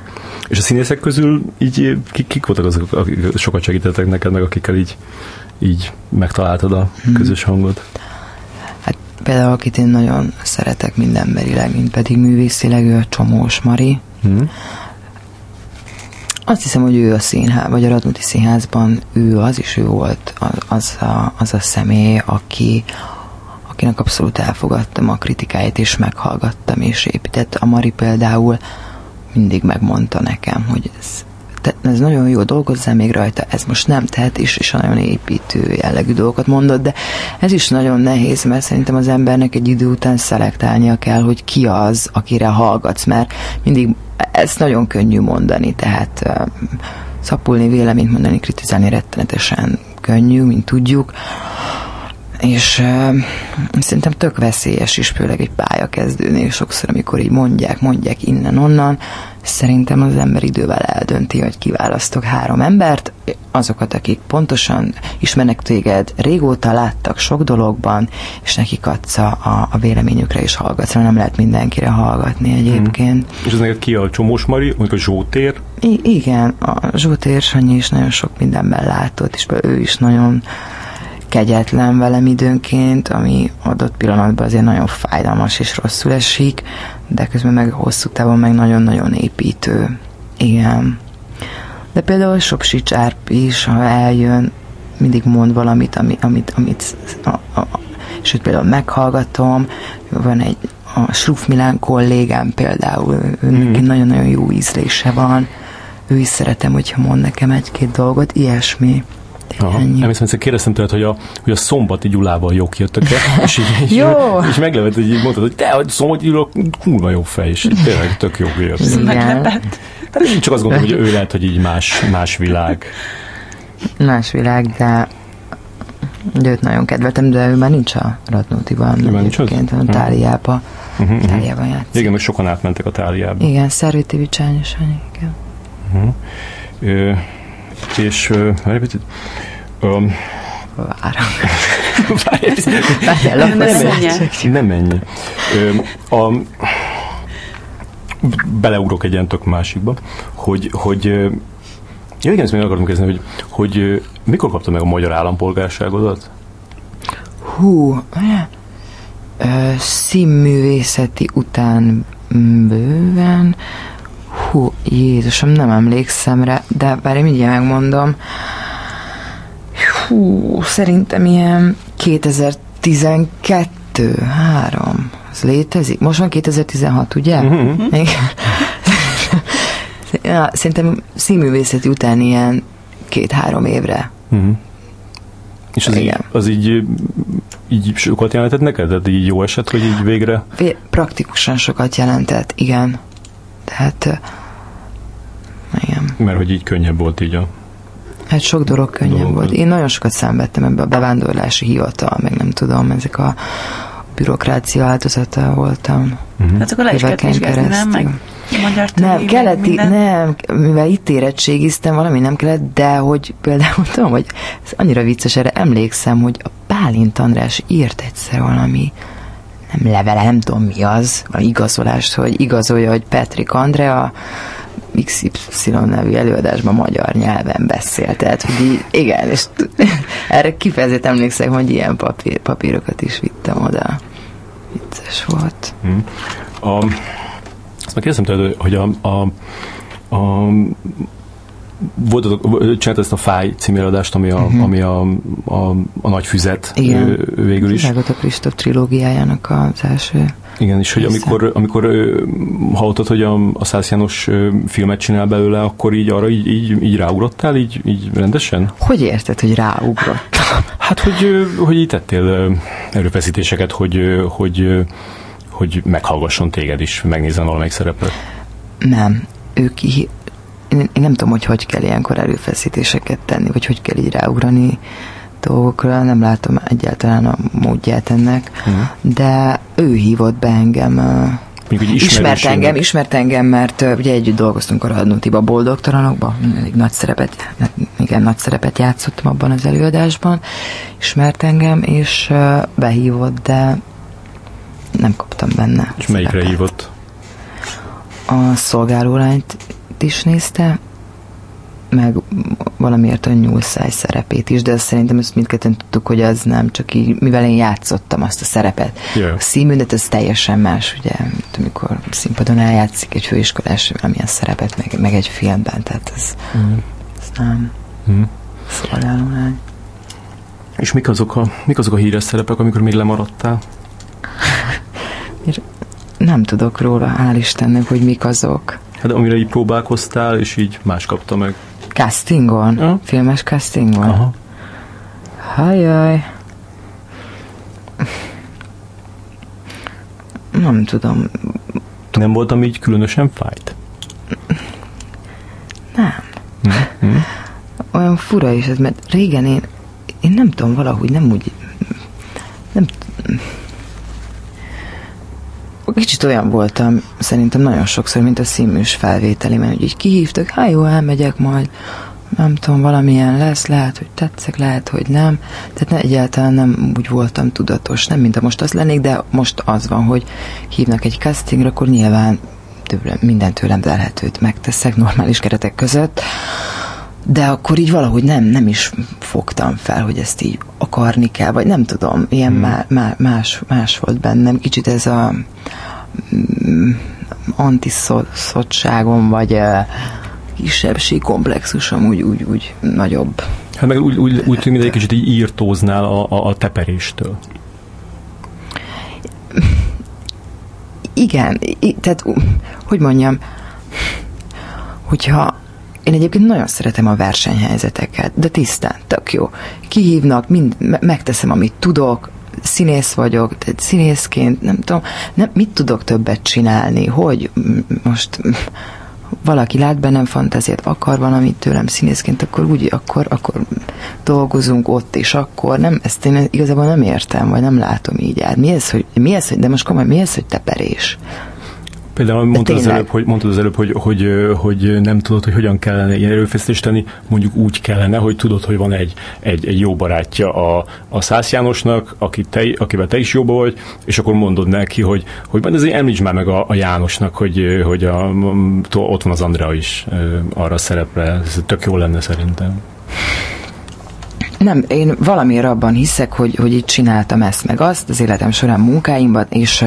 És a színészek közül így kik, kik voltak azok, akik sokat segítettek neked, meg akikkel így így megtaláltad a hmm. közös hangot? Hát például, akit én nagyon szeretek mindemberileg, mint pedig művészileg, ő a Csomós Mari. Hmm. Azt hiszem, hogy ő a színház, vagy a Radnóti Színházban ő az, is ő volt az, az, a, az a személy, aki, akinek abszolút elfogadtam a kritikáit, és meghallgattam, és épített. A Mari például mindig megmondta nekem, hogy ez, te, ez nagyon jó, dolgozzál még rajta, ez most nem tehet, és, és nagyon építő jellegű dolgokat mondott, de ez is nagyon nehéz, mert szerintem az embernek egy idő után szelektálnia kell, hogy ki az, akire hallgatsz, mert mindig ezt nagyon könnyű mondani, tehát szapulni, véleményt mondani, kritizálni rettenetesen könnyű, mint tudjuk, és uh, szerintem tök veszélyes is, főleg egy pályakezdőnél sokszor, amikor így mondják, mondják innen-onnan, szerintem az ember idővel eldönti, hogy kiválasztok három embert, azokat, akik pontosan ismernek téged, régóta láttak sok dologban, és nekik adsz a, a véleményükre is hallgatsz, nem lehet mindenkire hallgatni egyébként. Hmm. És ez neked ki a Csomós Mari, mondjuk a Zsótér? I- igen, a Zsótér Sanyi is nagyon sok mindenben látott, és ő is nagyon kegyetlen velem időnként, ami adott pillanatban azért nagyon fájdalmas és rosszul esik, de közben meg hosszú távon meg nagyon-nagyon építő. Igen. De például Sopsi Csárp is, ha eljön, mindig mond valamit, amit, amit, amit a, a, sőt például meghallgatom, van egy a Sruf Milán kollégám például, őnek mm. nagyon-nagyon jó ízlése van, ő is szeretem, hogyha mond nekem egy-két dolgot, ilyesmi. Aha. Ennyi. Emlékszem, egyszer kérdeztem tőled, hogy a, hogy a szombati Gyulával jók jöttek el, és így, jó. és meglepett, hogy így mondtad, hogy te, hogy szombati Gyula kurva jó fej, és tényleg tök jó jött. Meglepett. Tehát én csak azt gondolom, hogy ő lehet, hogy így más, más világ. Más világ, de de őt nagyon kedveltem, de ő már nincs a Radnótiban. Ő már nincs az? a Táliába. Uh-huh, uh-huh. Táliában játszik. Igen, meg sokan átmentek a Táliába. Igen, Szerviti Vicsányos, igen. Uh-huh. Ö, és uh, um, Várom. Várjál, nem, nem, nem ennyi. A, beleugrok egy ilyen tök másikba, hogy, hogy ja igen, ezt még akarom kezdeni, hogy, hogy mikor kapta meg a magyar állampolgárságodat? Hú, színművészeti után bőven, Hú, Jézusom, nem emlékszem rá, de bár mindjárt megmondom. Hú, szerintem ilyen 2012, 3. Ez létezik? Most van 2016, ugye? Uh-huh. ja, szerintem színművészeti után ilyen két-három évre. Uh-huh. És az, Igen. így, az így, így sokat jelentett neked? Tehát így jó eset, hogy így végre? Praktikusan sokat jelentett, igen. Tehát igen. Mert hogy így könnyebb volt így a Hát sok dolog könnyebb dolog. volt. Én nagyon sokat szenvedtem ebbe a bevándorlási hivatal, meg nem tudom, ezek a bürokrácia áldozata voltam. Uh-huh. Hát akkor le is kellett nem? Meg magyar nem, kellett, nem, mivel itt érettségiztem, valami nem kellett, de hogy például tudom, hogy ez annyira vicces, erre emlékszem, hogy a Pálint András írt egyszer valami nem levele, nem tudom mi az, a igazolást, hogy igazolja, hogy Patrick Andrea XY nevű előadásban magyar nyelven beszél. Tehát, hogy így, igen, és erre kifejezetten emlékszem, hogy ilyen papír, papírokat is vittem oda. Vicces volt. Hmm. A, azt meg kérdezem tőled, hogy a, a, a volt, csinált ezt a Fáj című eladást, ami a, uh-huh. ami a, a, a nagy füzet Igen. végül is. Igen, a Kristóf trilógiájának az első. Igen, és hogy amikor, amikor hallottad, hogy a, a Szász János filmet csinál belőle, akkor így arra így, így, így ráugrottál, így, így rendesen? Hogy érted, hogy ráugrottam? Hát, hogy, hogy így tettél erőfeszítéseket, hogy, hogy, hogy meghallgasson téged is, megnézzen valamelyik szerepet. Nem. Ő ki, én, én nem tudom, hogy hogy kell ilyenkor erőfeszítéseket tenni, vagy hogy kell így ráugrani dolgokra, nem látom egyáltalán a módját ennek, uh-huh. de ő hívott be engem ismert engem, ismert engem, mert uh, ugye együtt dolgoztunk a Radnótiba boldogtalanokban, elég nagy szerepet, igen, nagy szerepet játszottam abban az előadásban, ismert engem, és uh, behívott, de nem kaptam benne. És melyikre hívott? A szolgálólányt is nézte, meg valamiért a nyúlszáj szerepét is, de szerintem ezt mindketten tudtuk, hogy az nem, csak így, mivel én játszottam azt a szerepet. Yeah. A színműnet az teljesen más, ugye, amikor színpadon eljátszik egy főiskolás valamilyen szerepet, meg, meg egy filmben, tehát ez, mm. ez nem mm. szolgáló lány. És mik azok, a, mik azok a híres szerepek, amikor még lemaradtál? nem tudok róla, hál' Istennek, hogy mik azok. Hát amire így próbálkoztál, és így más kapta meg. Castingon? Ja. Filmes castingon? Aha. Hajjaj. Nem tudom. Nem voltam így különösen fájt? Nem. Mm-hmm. Olyan fura is ez, mert régen én, én nem tudom, valahogy nem úgy nem kicsit olyan voltam, szerintem nagyon sokszor, mint a színműs felvételi, mert így kihívtak, hát jó, elmegyek majd, nem tudom, valamilyen lesz, lehet, hogy tetszek, lehet, hogy nem. Tehát ne, egyáltalán nem úgy voltam tudatos, nem mint a most az lennék, de most az van, hogy hívnak egy castingra, akkor nyilván tőle, minden tőlem telhetőt megteszek normális keretek között, de akkor így valahogy nem, nem is fogtam fel, hogy ezt így akarni kell, vagy nem tudom, ilyen hmm. má, má, más, más volt bennem. Kicsit ez a mm, antiszottságom, vagy uh, kisebbség komplexusom úgy, úgy, úgy nagyobb. Hát meg úgy, úgy, úgy tűnik, egy kicsit így írtóznál a, a, a teperéstől. Igen, tehát, hogy mondjam, hogyha én egyébként nagyon szeretem a versenyhelyzeteket, de tisztán, tök jó. Kihívnak, mind, megteszem, amit tudok, színész vagyok, színészként nem tudom, nem, mit tudok többet csinálni, hogy most valaki lát bennem fantáziát, akar valamit tőlem színészként, akkor úgy, akkor, akkor dolgozunk ott, és akkor nem, ezt én igazából nem értem, vagy nem látom így át. Mi ez, hogy, mi ez, hogy, de most komoly, mi ez, hogy teperés? Például mondtad az, előbb, hogy, mondtad az előbb, hogy, hogy, hogy nem tudod, hogy hogyan kellene ilyen erőfeszítést tenni, mondjuk úgy kellene, hogy tudod, hogy van egy, egy, egy jó barátja a, a Szász Jánosnak, aki te, akivel te is jóba vagy, és akkor mondod neki, hogy, hogy azért említs már meg a, a Jánosnak, hogy, hogy a, ott van az Andrea is arra szerepre, ez tök jó lenne szerintem. Nem, én valamiért abban hiszek, hogy, hogy itt csináltam ezt meg azt az életem során munkáimban, és,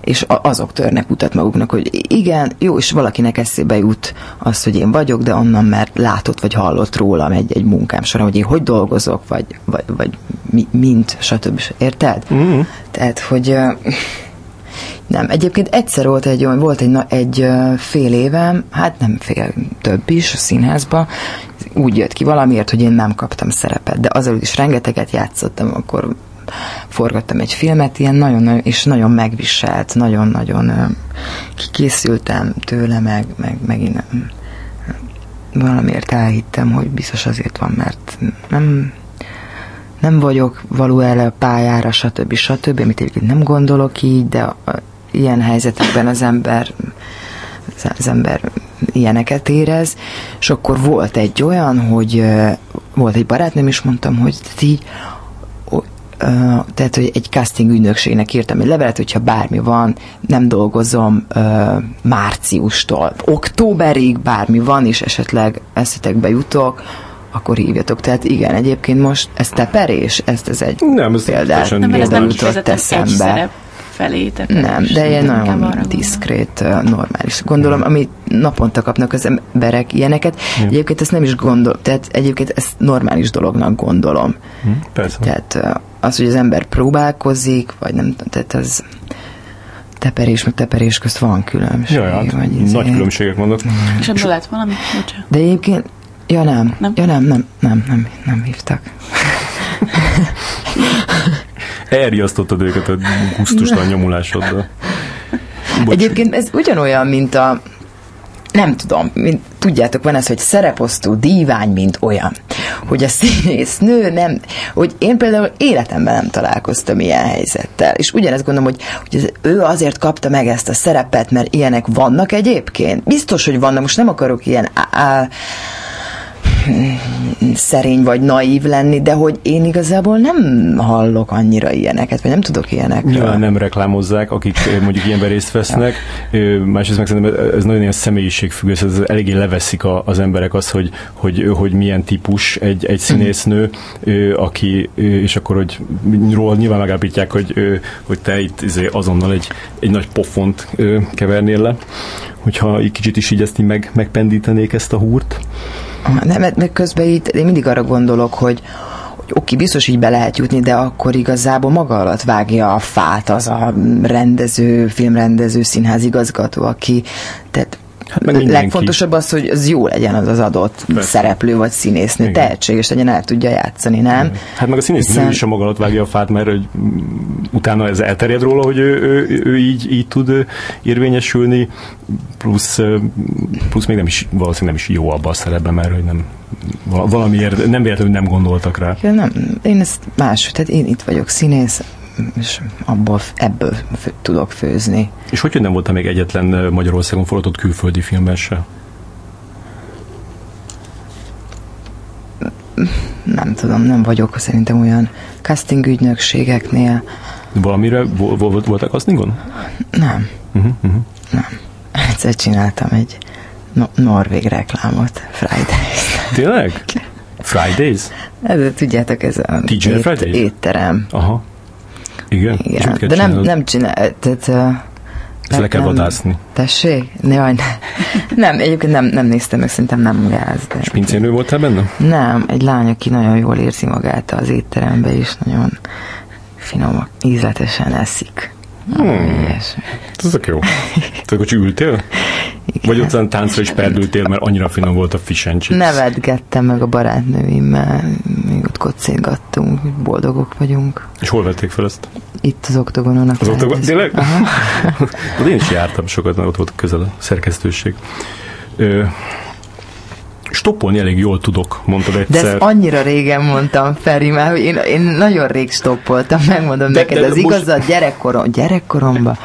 és azok törnek utat maguknak, hogy igen, jó, és valakinek eszébe jut az, hogy én vagyok, de onnan mert látott vagy hallott rólam egy, egy munkám során, hogy én hogy dolgozok, vagy, vagy, vagy mi, mint, stb. Érted? Mm. Tehát, hogy nem, egyébként egyszer volt egy olyan, volt egy, egy fél évem, hát nem fél, több is a színházba, úgy jött ki valamiért, hogy én nem kaptam szerepet, de azelőtt is rengeteget játszottam, akkor forgattam egy filmet, ilyen nagyon, és nagyon megviselt, nagyon-nagyon kikészültem tőle, meg, meg megint valamiért elhittem, hogy biztos azért van, mert nem, nem vagyok való el a pályára, stb. stb., amit egyébként nem gondolok így, de ilyen helyzetekben az ember az ember ilyeneket érez, és akkor volt egy olyan, hogy volt egy barátnőm, és mondtam, hogy így tehát, hogy egy casting ügynökségnek írtam egy levelet, hogyha bármi van, nem dolgozom uh, márciustól, októberig bármi van, és esetleg eszetekbe jutok, akkor hívjatok. Tehát igen, egyébként most ez teperés, ezt ez egy nem, ez példát, nem, ez nem jutott eszembe felé. Nem, de ilyen nagyon diszkrét, normális. Gondolom, amit naponta kapnak az emberek ilyeneket, ja. egyébként ezt nem is gondol, tehát egyébként ezt normális dolognak gondolom. Hm, persze. Tehát az, hogy az ember próbálkozik, vagy nem, tehát az teperés meg teperés közt van különbség. Jaj, hát, vagy nagy izé. különbségek vannak. És ebből lett valami? Bocsánat. De egyébként, ja nem, nem, ja nem, nem, nem, nem, nem hívtak. Elriasztottad őket a gusztustalan nyomulásoddal. Bocs. Egyébként ez ugyanolyan, mint a nem tudom, mint, tudjátok, van ez, hogy szereposztó dívány, mint olyan. Hogy a színész nő nem, hogy én például életemben nem találkoztam ilyen helyzettel. És ugyanezt gondolom, hogy, hogy ő azért kapta meg ezt a szerepet, mert ilyenek vannak egyébként. Biztos, hogy vannak, most nem akarok ilyen á, á, szerény vagy naív lenni, de hogy én igazából nem hallok annyira ilyeneket, vagy nem tudok ilyenekről. Nyilván nem reklámozzák, akik mondjuk ilyenben részt vesznek. Másrészt meg szerintem ez nagyon ilyen személyiségfüggő, ez eléggé leveszik a, az emberek az, hogy, hogy, hogy milyen típus egy, egy színésznő, aki, és akkor, hogy róla nyilván megállapítják, hogy, hogy te itt izé azonnal egy, egy nagy pofont kevernél le, hogyha egy kicsit is így ezt így meg, megpendítenék ezt a húrt. Nem, mert közben itt én mindig arra gondolok, hogy, hogy oké, biztos így be lehet jutni, de akkor igazából maga alatt vágja a fát az a rendező, filmrendező, színházigazgató, aki, tehát Hát meg legfontosabb az, hogy az jó legyen az az adott Persze. szereplő vagy színésznő, Igen. tehetséges legyen, el tudja játszani, nem? Igen. Hát meg a színésznő Hiszen... is a maga alatt vágja a fát, mert hogy utána ez elterjed róla, hogy ő, ő, ő így, így tud érvényesülni, plusz, plusz még nem is, valószínűleg nem is jó abban a szerepben, mert hogy nem valamiért nem véletlenül nem gondoltak rá. Ja, nem, én ezt más, tehát én itt vagyok színész, és abból, ebből fő, tudok főzni. És hogy nem voltam még egyetlen Magyarországon forgatott külföldi filmben se? Nem tudom, nem vagyok szerintem olyan casting ügynökségeknél. Valamire voltak castingon? Nem. Uh-huh, uh-huh. Nem. Egyszer csináltam egy no- norvég reklámot, Fridays. Tényleg? Fridays? Ez, tudjátok, ez a ét, étterem. Aha. Igen? Igen. De nem, nem csinál, tehát ezt le kell vadászni. Tessék? Jaj, ne. nem, egyébként nem, nem néztem meg, szerintem nem gáz. De... És pincénő voltál benne? Nem, egy lány, aki nagyon jól érzi magát az étterembe, és nagyon finom, ízletesen eszik. Hmm. Ez tök jó. Te hogy ültél? Igen. Vagy ott táncra is perdültél, mert annyira finom volt a fish and chips. Nevetgettem meg a barátnőimmel, még ott kocégattunk, boldogok vagyunk. És hol vették fel ezt? Itt az oktogonon. Az oktogon? Tényleg? én is jártam sokat, mert ott volt közel a szerkesztőség. Ö, stoppolni elég jól tudok, mondtad egyszer. De ezt annyira régen mondtam, Feri, mert én, én nagyon rég stoppoltam, megmondom de, neked, de, az most... igazad gyerekkorom, gyerekkoromban.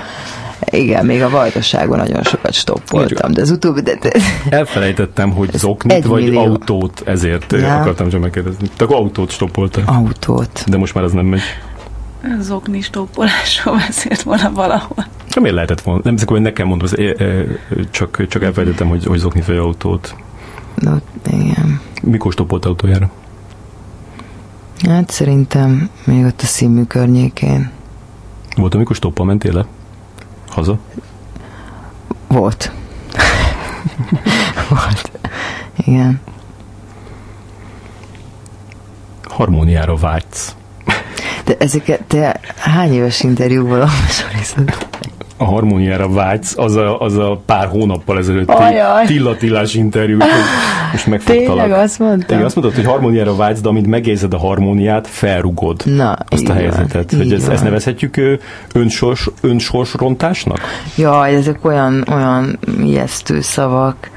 Igen, még a vajdaságon nagyon sokat stoppoltam, de az utóbbi... De, de... Elfelejtettem, hogy zoknit vagy millió. autót, ezért ja. akartam csak megkérdezni. Te autót stoppoltál. Autót. De most már az nem megy. Zokni stoppolásról beszélt volna valahol. Nem miért lehetett volna? Nem, akkor nekem mondom, csak, csak elfelejtettem, hogy, hogy zokni vagy autót. No, igen. Mikor stoppolt autójára? Hát szerintem még ott a színmű környékén. Volt, amikor stoppal mentél le? Haza? Volt. Volt. Igen. Harmóniára vágysz. De ezeket te hány éves interjúból olvasol a harmóniára vágysz, az a, az a pár hónappal ezelőtti Tilla Tillás interjú, és megfogtalak. Tényleg azt mondtam? Tényleg azt mondtad, hogy harmóniára vágysz, de amint megérzed a harmóniát, felrugod Na, azt a helyzetet. Van, hogy ez, ezt nevezhetjük önsors, önsorsrontásnak? Jaj, ezek olyan, olyan ijesztő szavak.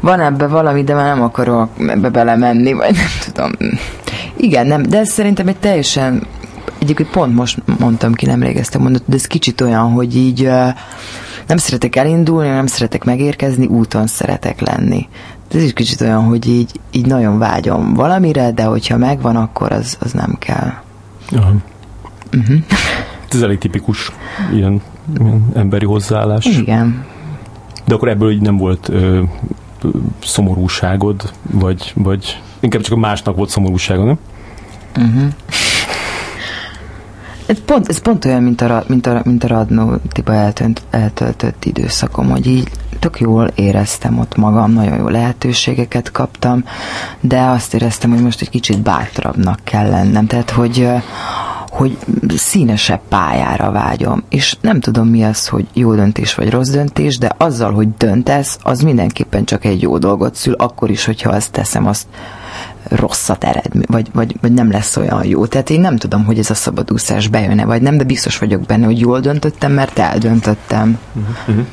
Van ebbe valami, de már nem akarok ebbe belemenni, vagy nem tudom. Igen, nem, de ez szerintem egy teljesen egyébként pont most mondtam ki, nemrég ezt a mondatot, de ez kicsit olyan, hogy így nem szeretek elindulni, nem szeretek megérkezni, úton szeretek lenni. Ez is kicsit olyan, hogy így, így nagyon vágyom valamire, de hogyha megvan, akkor az, az nem kell. Aha. Uh-huh. Ez elég tipikus ilyen, ilyen emberi hozzáállás. Igen. De akkor ebből így nem volt ö, szomorúságod, vagy, vagy inkább csak a másnak volt szomorúsága, nem? Uh-huh. Ez pont, ez pont olyan, mint a, mint a, mint a Radnó tipa eltönt, eltöltött időszakom, hogy így tök jól éreztem ott magam, nagyon jó lehetőségeket kaptam, de azt éreztem, hogy most egy kicsit bátrabbnak kell lennem, tehát hogy hogy színesebb pályára vágyom, és nem tudom mi az, hogy jó döntés vagy rossz döntés, de azzal, hogy döntesz, az mindenképpen csak egy jó dolgot szül, akkor is, hogyha azt teszem, azt rosszat eredmény, vagy, vagy, vagy nem lesz olyan jó. Tehát én nem tudom, hogy ez a szabadúszás bejön-e, vagy nem, de biztos vagyok benne, hogy jól döntöttem, mert eldöntöttem. Uh-huh.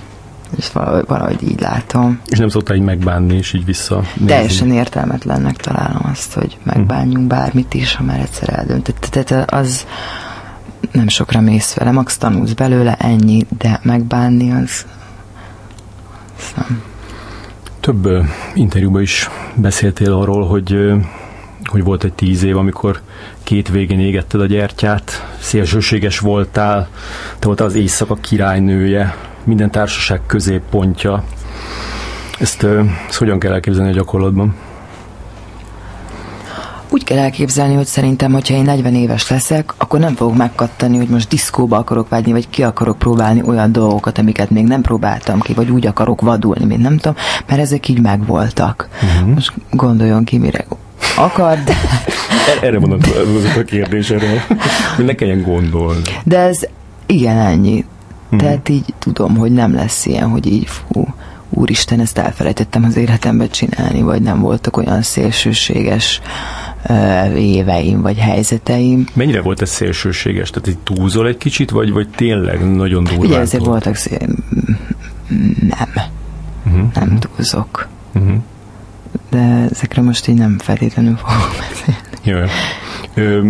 És valahogy, valahogy így látom. És nem szoktál így megbánni, és így vissza. Teljesen értelmetlennek találom azt, hogy megbánjunk bármit is, ha már egyszer eldöntött. Tehát az nem sokra mész vele, max tanulsz belőle, ennyi, de megbánni az, az nem Több interjúban is beszéltél arról, hogy hogy volt egy tíz év, amikor két végén égetted a gyertyát, szélsőséges voltál, te voltál az éjszaka királynője, minden társaság középpontja. Ezt, ezt hogyan kell elképzelni a gyakorlatban? Úgy kell elképzelni, hogy szerintem, hogyha én 40 éves leszek, akkor nem fogok megkattani, hogy most diszkóba akarok vágyni, vagy ki akarok próbálni olyan dolgokat, amiket még nem próbáltam ki, vagy úgy akarok vadulni, mint nem tudom, mert ezek így megvoltak. Uh-huh. Most gondoljon ki, mire akar, de... Erre mondom az a kérdés, erre, ne kelljen gondolni. De ez igen, ennyi. Uh-huh. Tehát így tudom, hogy nem lesz ilyen, hogy így fú, úristen, ezt elfelejtettem az életemben csinálni, vagy nem voltak olyan szélsőséges uh, éveim, vagy helyzeteim. Mennyire volt ez szélsőséges? Tehát így túlzol egy kicsit, vagy, vagy tényleg nagyon durván? Ugye ezért voltak szél... Nem. Uh-huh. Nem túlzok. Uh-huh. De ezekre most így nem feltétlenül fogok beszélni. Jó. Ö,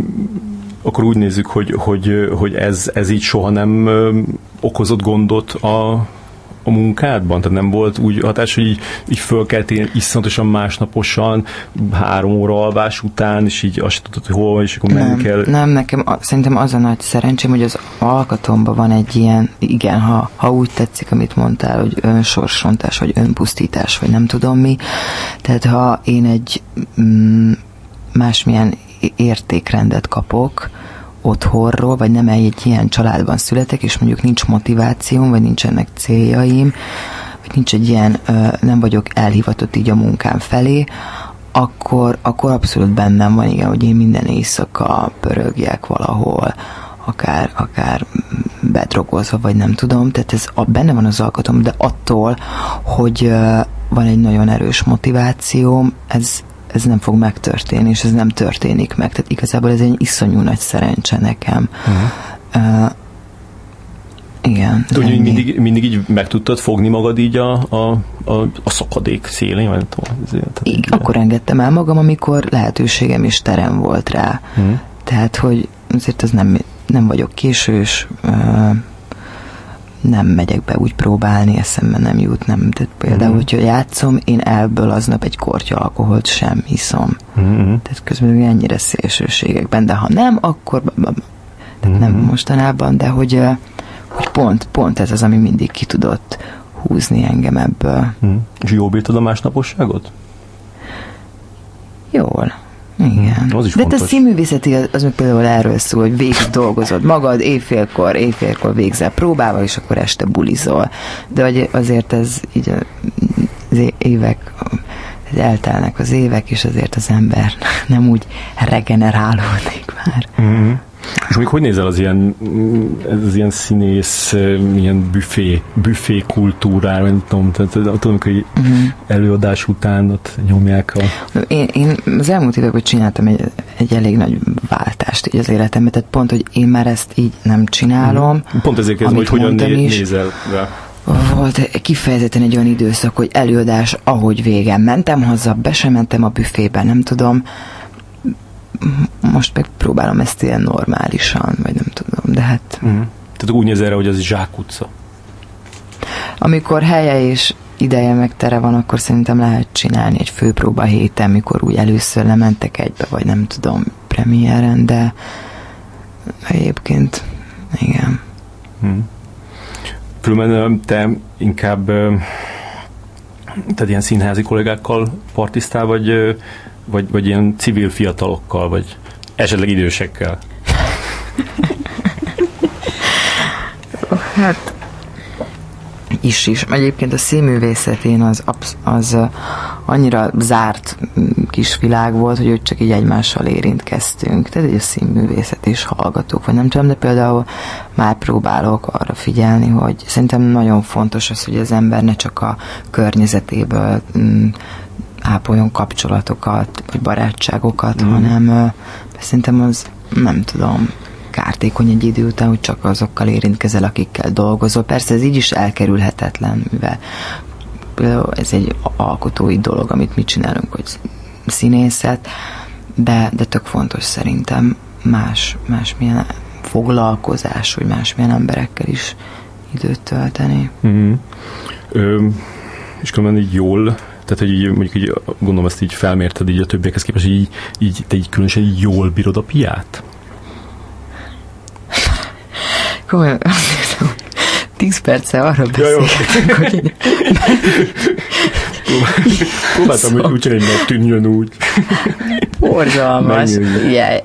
akkor úgy nézzük, hogy, hogy, hogy ez, ez így soha nem okozott gondot a a munkádban? Tehát nem volt úgy hatás, hogy így, így fölkeltél iszonyatosan másnaposan, három óra alvás után, és így azt tudod, hogy hol vagy, és akkor menni kell? Nem, nekem a, szerintem az a nagy szerencsém, hogy az alkatomban van egy ilyen, igen, ha, ha úgy tetszik, amit mondtál, hogy önsorsontás, vagy önpusztítás, vagy nem tudom mi. Tehát ha én egy mm, másmilyen értékrendet kapok, otthonról, vagy nem egy ilyen családban születek, és mondjuk nincs motivációm, vagy nincsenek céljaim, vagy nincs egy ilyen, nem vagyok elhivatott így a munkám felé, akkor, akkor abszolút bennem van, igen, hogy én minden éjszaka pörögjek valahol, akár, akár bedrogozva, vagy nem tudom, tehát ez a, benne van az alkatom, de attól, hogy van egy nagyon erős motivációm, ez, ez nem fog megtörténni, és ez nem történik meg. Tehát igazából ez egy iszonyú nagy szerencse nekem. Uh-huh. Uh, igen. Úgy, mindig, mindig így meg tudtad fogni magad így a, a, a, a szakadék szélén? Vagy tudom, ezért, Igen, akkor engedtem el magam, amikor lehetőségem és terem volt rá. Uh-huh. Tehát, hogy azért az nem, nem vagyok késős, nem megyek be úgy próbálni, eszembe nem jut, nem. Tehát például, mm. hogyha játszom, én ebből aznap egy kortya alkoholt sem hiszom. Mm-hmm. Tehát közben ennyire szélsőségekben, de ha nem, akkor tehát mm-hmm. nem mostanában, de hogy, hogy pont, pont ez az, ami mindig ki tudott húzni engem ebből. Mm. És jól bírtad a másnaposságot? Jól. Igen. Az is De fontos. a színművészeti az meg például erről szól, hogy végig dolgozod magad, éjfélkor, éjfélkor végzel próbával, és akkor este bulizol. De hogy azért ez így az évek, eltelnek az évek, és azért az ember nem úgy regenerálódik már. Mm-hmm. És még hogy nézel az ilyen, ez az ilyen színész, ilyen büfé, büfé kultúrára, nem tudom, tehát tudom, hogy uh-huh. előadás után ott nyomják a... Én, én az elmúlt években csináltam egy, egy elég nagy váltást így az életemben, tehát pont, hogy én már ezt így nem csinálom. Uh-huh. Pont ezért kezdem, hogy hogyan né- is, nézel rá. Volt kifejezetten egy olyan időszak, hogy előadás, ahogy végem. Mentem haza, be sem mentem a büfébe, nem tudom, most meg próbálom ezt ilyen normálisan, vagy nem tudom, de hát... Mm. Tehát úgy néz erre, hogy az zsákutca. Amikor helye és ideje meg tere van, akkor szerintem lehet csinálni egy főpróba héten, mikor úgy először lementek egybe, vagy nem tudom, premiéren, de egyébként igen. Hmm. Különben te inkább tehát ilyen színházi kollégákkal partisztál, vagy vagy, vagy ilyen civil fiatalokkal, vagy esetleg idősekkel? hát is is. Egyébként a színművészetén az, az annyira zárt kis világ volt, hogy csak így egymással érintkeztünk. Tehát egy a színművészet is hallgatók, vagy nem tudom, de például már próbálok arra figyelni, hogy szerintem nagyon fontos az, hogy az ember ne csak a környezetéből ápoljon kapcsolatokat, vagy barátságokat, mm. hanem szerintem az, nem tudom, kártékony egy idő után, hogy csak azokkal érintkezel, akikkel dolgozol. Persze ez így is elkerülhetetlen, mivel például ez egy alkotói dolog, amit mi csinálunk, hogy színészet, de, de tök fontos szerintem más, másmilyen foglalkozás, hogy másmilyen emberekkel is időt tölteni. Mm. Ö, és különben így jól Tehát, hogy így, mondjuk így, gondolom ezt így felmérted így a többiekhez képest, így, így te így különösen így jól bírod a piát? Komolyan azt hiszem, 10 perce arra beszélgetünk, ja, hogy... Próbáltam, hogy úgy csinálni, hogy tűnjön úgy. Borzalmas. Yeah.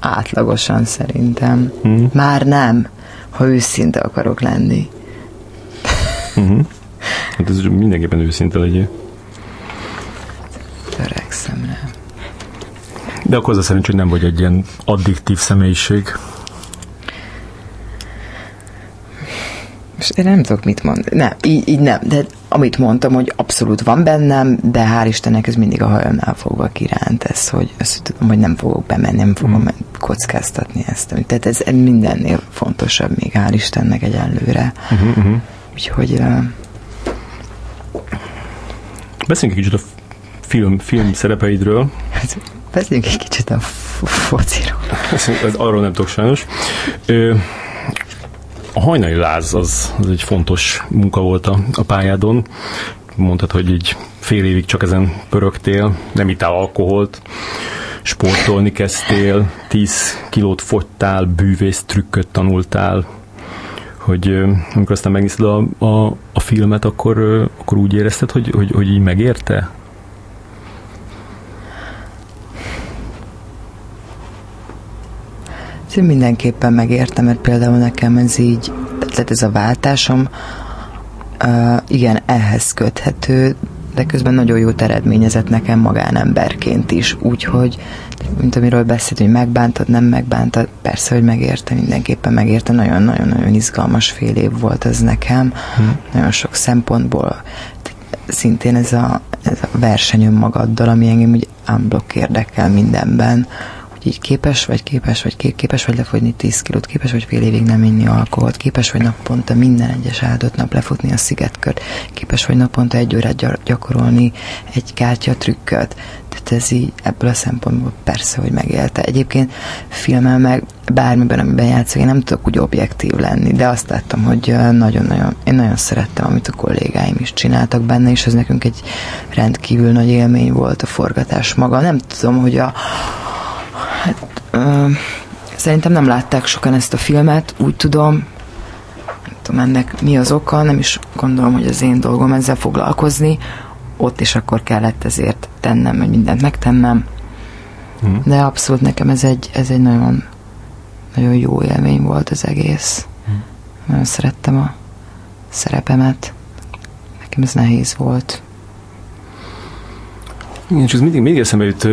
Átlagosan szerintem. Hmm. Már nem, ha őszinte akarok lenni. Uh-huh. Hát ez mindenképpen őszinte legyél. Törekszem rá. De akkor az a szerint, hogy nem vagy egy ilyen addiktív személyiség. És én nem tudok mit mondani. Nem, így, így nem. De amit mondtam, hogy abszolút van bennem, de hál' Istennek ez mindig a hajamnál fogva kiránt ez, hogy ezt tudom, hogy nem fogok bemenni, nem fogom mm. kockáztatni ezt. Tehát ez mindennél fontosabb még hál' Istennek egyelőre. Uh-huh, uh-huh. Úgyhogy... Uh... Beszéljünk egy kicsit a film, film szerepeidről. Beszéljünk egy kicsit a fociról. Ez, arról nem tudok sajnos. Ö, a hajnali láz az, az egy fontos munka volt a, a pályádon. Mondtad, hogy így fél évig csak ezen pörögtél, nem ittál alkoholt, sportolni kezdtél, 10 kilót fogytál, bűvész trükköt tanultál, hogy amikor aztán megnézted a, a, a filmet, akkor, akkor úgy érezted, hogy, hogy, hogy így megérte? Én mindenképpen megértem, mert például nekem ez így, tehát ez a váltásom, uh, igen, ehhez köthető, de közben nagyon jót eredményezett nekem magánemberként is, úgyhogy, mint amiről beszélt, hogy megbántad, nem megbántad, persze, hogy megérte, mindenképpen megérte, nagyon-nagyon-nagyon izgalmas fél év volt ez nekem, hmm. nagyon sok szempontból, szintén ez a, ez a verseny önmagaddal, ami engem úgy unblock érdekel mindenben, így képes vagy, képes vagy, képes vagy lefogyni 10 kilót, képes vagy fél évig nem inni alkoholt, képes vagy naponta minden egyes áldott nap lefutni a szigetkört, képes vagy naponta egy órát gyakorolni egy kártya trükköt. Tehát ez így ebből a szempontból persze, hogy megélte. Egyébként filmmel meg bármiben, amiben játszok, én nem tudok úgy objektív lenni, de azt láttam, hogy nagyon-nagyon, én nagyon szerettem, amit a kollégáim is csináltak benne, és ez nekünk egy rendkívül nagy élmény volt a forgatás maga. Nem tudom, hogy a, Hát, ö, szerintem nem látták sokan ezt a filmet, úgy tudom, nem tudom ennek mi az oka, nem is gondolom, hogy az én dolgom ezzel foglalkozni. Ott is akkor kellett ezért tennem, hogy mindent megtennem. Hmm. De abszolút nekem ez egy, ez egy nagyon, nagyon jó élmény volt az egész. Hmm. Nagyon szerettem a szerepemet. Nekem ez nehéz volt. Igen, ez mindig, mindig eszembe jut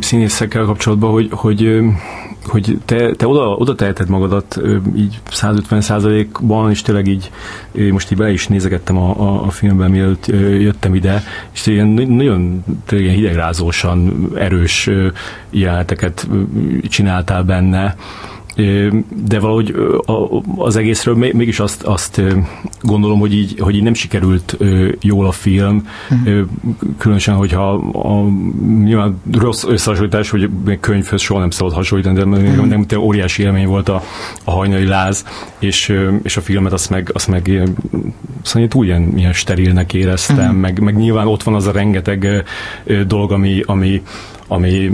színészekkel kapcsolatban, hogy, hogy, hogy te, te oda, oda teheted magadat így 150 százalékban, és tényleg így most így bele is nézegettem a, a, a filmben, mielőtt jöttem ide, és ilyen nagyon tényleg ilyen hidegrázósan erős jeleneteket csináltál benne, de valahogy az egészről mégis azt, azt gondolom, hogy így, hogy így nem sikerült jól a film, uh-huh. különösen, hogyha a, nyilván rossz összehasonlítás, hogy könyvhöz soha nem szabad hasonlítani, de uh-huh. nem, nem óriási élmény volt a, a hajnali láz, és, és a filmet azt meg, azt meg szóval túl ilyen, ilyen sterilnek éreztem, uh-huh. meg, meg nyilván ott van az a rengeteg dolog, ami, ami ami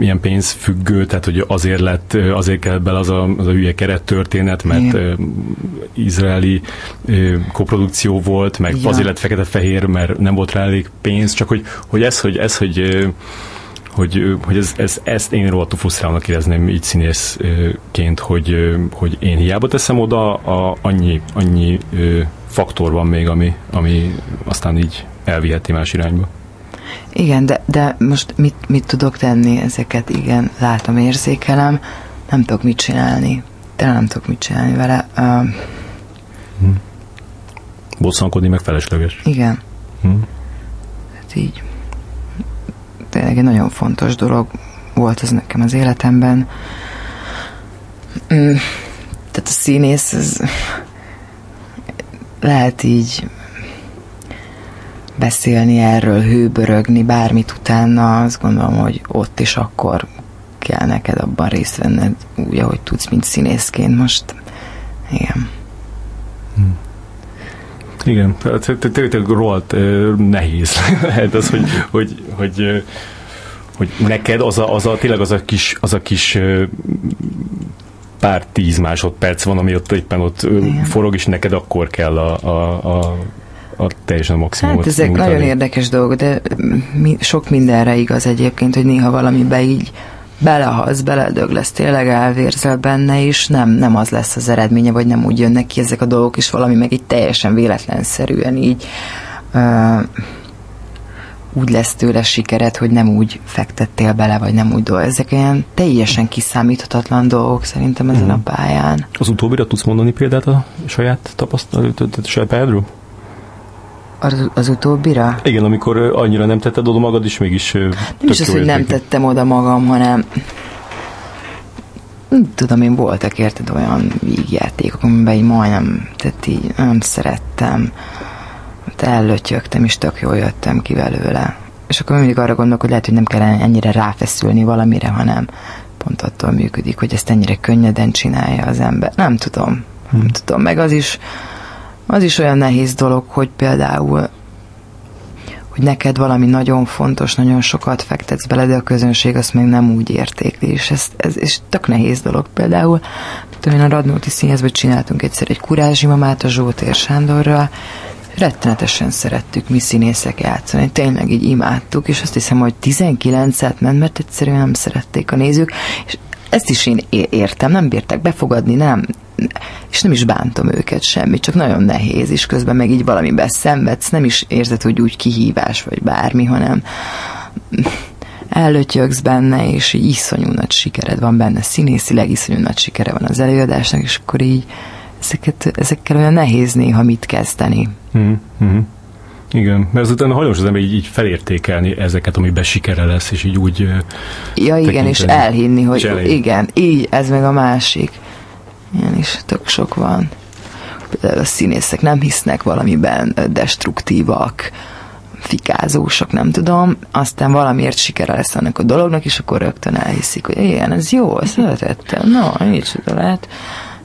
ilyen pénzfüggő, tehát hogy azért lett, azért kell bele az a, az a hülye kerettörténet, mert Igen. izraeli koprodukció volt, meg Igen. azért lett fekete-fehér, mert nem volt rá elég pénz, csak hogy, hogy ez, hogy ez, hogy hogy, hogy ez, ez, ezt én rohadtul frusztrálnak érezném így színészként, hogy, hogy én hiába teszem oda, a, annyi, annyi faktor van még, ami, ami aztán így elviheti más irányba. Igen, de, de most mit, mit tudok tenni ezeket? Igen, látom, érzékelem, nem tudok mit csinálni. De nem tudok mit csinálni vele. Uh, hm. Bosszankodni meg felesleges. Igen. Hm. Hát így. Tényleg egy nagyon fontos dolog volt ez nekem az életemben. Mm, tehát a színész, ez lehet így beszélni erről, hőbörögni, bármit utána, azt gondolom, hogy ott is akkor kell neked abban részt venned, úgy, ahogy tudsz, mint színészként most. Igen. Hmm. Igen, tényleg rohadt nehéz lehet az, hogy, hogy, hogy, hogy neked az a, az a, tényleg az a kis, az a kis pár tíz másodperc van, ami ott éppen ott Igen. forog, és neked akkor kell a, a, a a teljesen maximum. Hát ezek nyújtani. nagyon érdekes dolgok, de mi, sok mindenre igaz egyébként, hogy néha valamibe így belehasz, beledög lesz, tényleg elvérzel benne, és nem, nem az lesz az eredménye, vagy nem úgy jönnek ki ezek a dolgok, és valami meg így teljesen véletlenszerűen így uh, úgy lesz tőle sikered, hogy nem úgy fektettél bele, vagy nem úgy dolgok. Ezek olyan teljesen kiszámíthatatlan dolgok szerintem ezen uh-huh. a mhm. pályán. Az utóbbira tudsz mondani példát a saját pályádról? Az, az utóbbira? Igen, amikor annyira nem tetted oda magad, és mégis Nem is az, hogy nem tettem oda magam, hanem tudom én, voltak érted olyan vígjátékok, amiben így majdnem, tehát így nem szerettem. Hát ellötyögtem, és tök jól jöttem ki belőle. És akkor mindig arra gondolok, hogy lehet, hogy nem kell ennyire ráfeszülni valamire, hanem pont attól működik, hogy ezt ennyire könnyeden csinálja az ember. Nem tudom. Nem hmm. tudom. Meg az is, az is olyan nehéz dolog, hogy például hogy neked valami nagyon fontos, nagyon sokat fektetsz bele, de a közönség azt még nem úgy értékli, és ez, ez és tök nehéz dolog. Például, tudom én a Radnóti Színházban csináltunk egyszer egy kurázsimamát a Zsótér Sándorral, rettenetesen szerettük mi színészek játszani, tényleg így imádtuk, és azt hiszem, hogy 19-et ment, mert egyszerűen nem szerették a nézők, és ezt is én értem, nem bírták befogadni, nem, és nem is bántom őket semmi, csak nagyon nehéz, és közben meg így valamiben szenvedsz, nem is érzed, hogy úgy kihívás vagy bármi, hanem ellötyögsz benne, és így iszonyú nagy sikered van benne, színészileg iszonyú nagy sikere van az előadásnak, és akkor így ezeket, ezekkel olyan nehéz néha mit kezdeni. Mm-hmm. Igen, mert azután hajlamos az ember így, így felértékelni ezeket, ami besikere lesz, és így úgy Ja, igen, tekinteni. és elhinni, hogy és igen, így, ez meg a másik. Ilyen is tök sok van. Például a színészek nem hisznek valamiben destruktívak, fikázósok, nem tudom, aztán valamiért sikere lesz annak a dolognak, és akkor rögtön elhiszik, hogy igen, ez jó, ezt szeretettem, no, így lehet.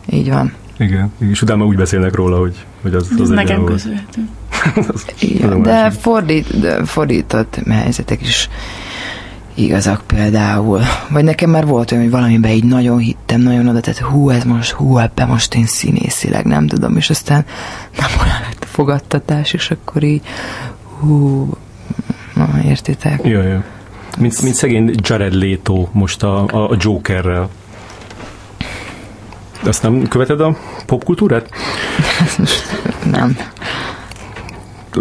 Így van. Igen, és utána úgy beszélnek róla, hogy, hogy az, az, az nekem köszönhető. Igen, de, fordít, de fordított helyzetek is igazak például. Vagy nekem már volt olyan, hogy valamiben így nagyon hittem, nagyon oda, tehát hú, ez most, hú, ebbe most én színészileg nem tudom, és aztán nem olyan lett a fogadtatás, és akkor így hú, na, értitek? Jó, jó. Mint, mint szegény Jared Leto most a, a, Jokerrel. Azt nem követed a popkultúrát? nem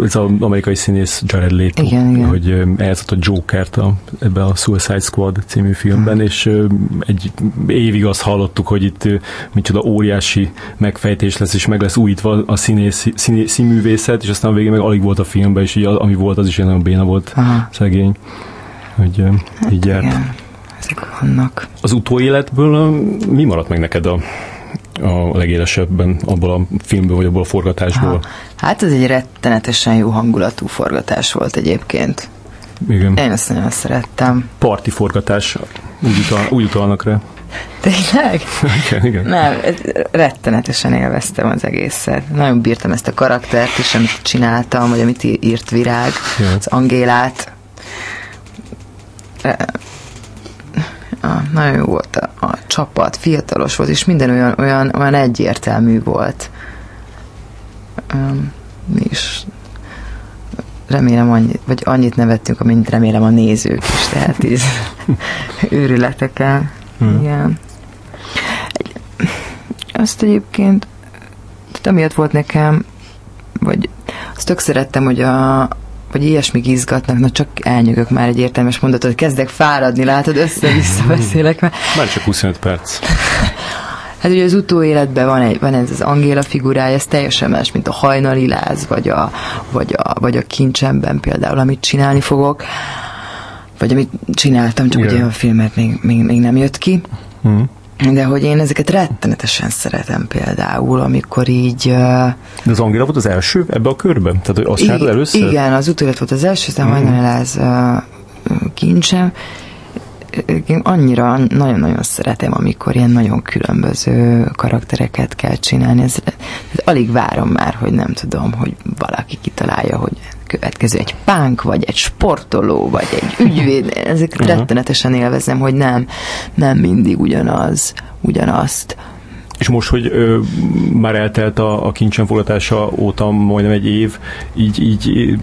ez az amerikai színész Jared Leto, igen, igen. hogy eljátszott a Jokert a, ebbe a Suicide Squad című filmben, hmm. és egy évig azt hallottuk, hogy itt micsoda óriási megfejtés lesz, és meg lesz újítva a színész, színé, színművészet, és aztán a végén meg alig volt a filmben, és így, ami volt, az is nagyon béna volt Aha. szegény. Hogy hát így járt. Igen. Ezek vannak. Az utóéletből mi maradt meg neked a a legélesebben abból a filmből, vagy abból a forgatásból? Ha. Hát ez egy rettenetesen jó hangulatú forgatás volt egyébként. Igen. Én ezt nagyon szerettem. Parti forgatás, úgy, utal, úgy utalnak rá. Tényleg? igen, igen. Nem, rettenetesen élveztem az egészet. Nagyon bírtam ezt a karaktert is, amit csináltam, vagy amit írt Virág, ja. az Angélát a, nagyon jó volt a, a csapat, fiatalos volt, és minden olyan, olyan, olyan egyértelmű volt. Um, is remélem annyit, vagy annyit nevettünk, amint remélem a nézők is, tehát így őrületeken. Hmm. Igen. Azt egyébként, tehát amiatt volt nekem, vagy azt tök szerettem, hogy a, vagy ilyesmik izgatnak, na csak elnyögök már egy értelmes mondatot, kezdek fáradni, látod, össze-vissza beszélek. Mert... Már csak 25 perc. Hát ugye az utóéletben van, egy, van ez az Angéla figurája, ez teljesen más, mint a hajnali láz, vagy a, vagy a, vagy a kincsemben például, amit csinálni fogok, vagy amit csináltam, csak Igen. ugye a filmet még, még, még nem jött ki. Mm. De hogy én ezeket rettenetesen szeretem például, amikor így... De az Angéla volt az első ebbe a körben? Tehát, hogy azt csináltad először? Igen, az utólet volt az első, aztán mm. uh, kincsem, én annyira nagyon-nagyon szeretem, amikor ilyen nagyon különböző karaktereket kell csinálni. Ez, ez alig várom már, hogy nem tudom, hogy valaki kitalálja, hogy következő egy pánk, vagy egy sportoló, vagy egy ügyvéd. Ezeket uh-huh. rettenetesen élvezem, hogy nem, nem mindig ugyanaz, ugyanazt. És most, hogy ö, már eltelt a, a kincsen fogadása óta majdnem egy év, így, így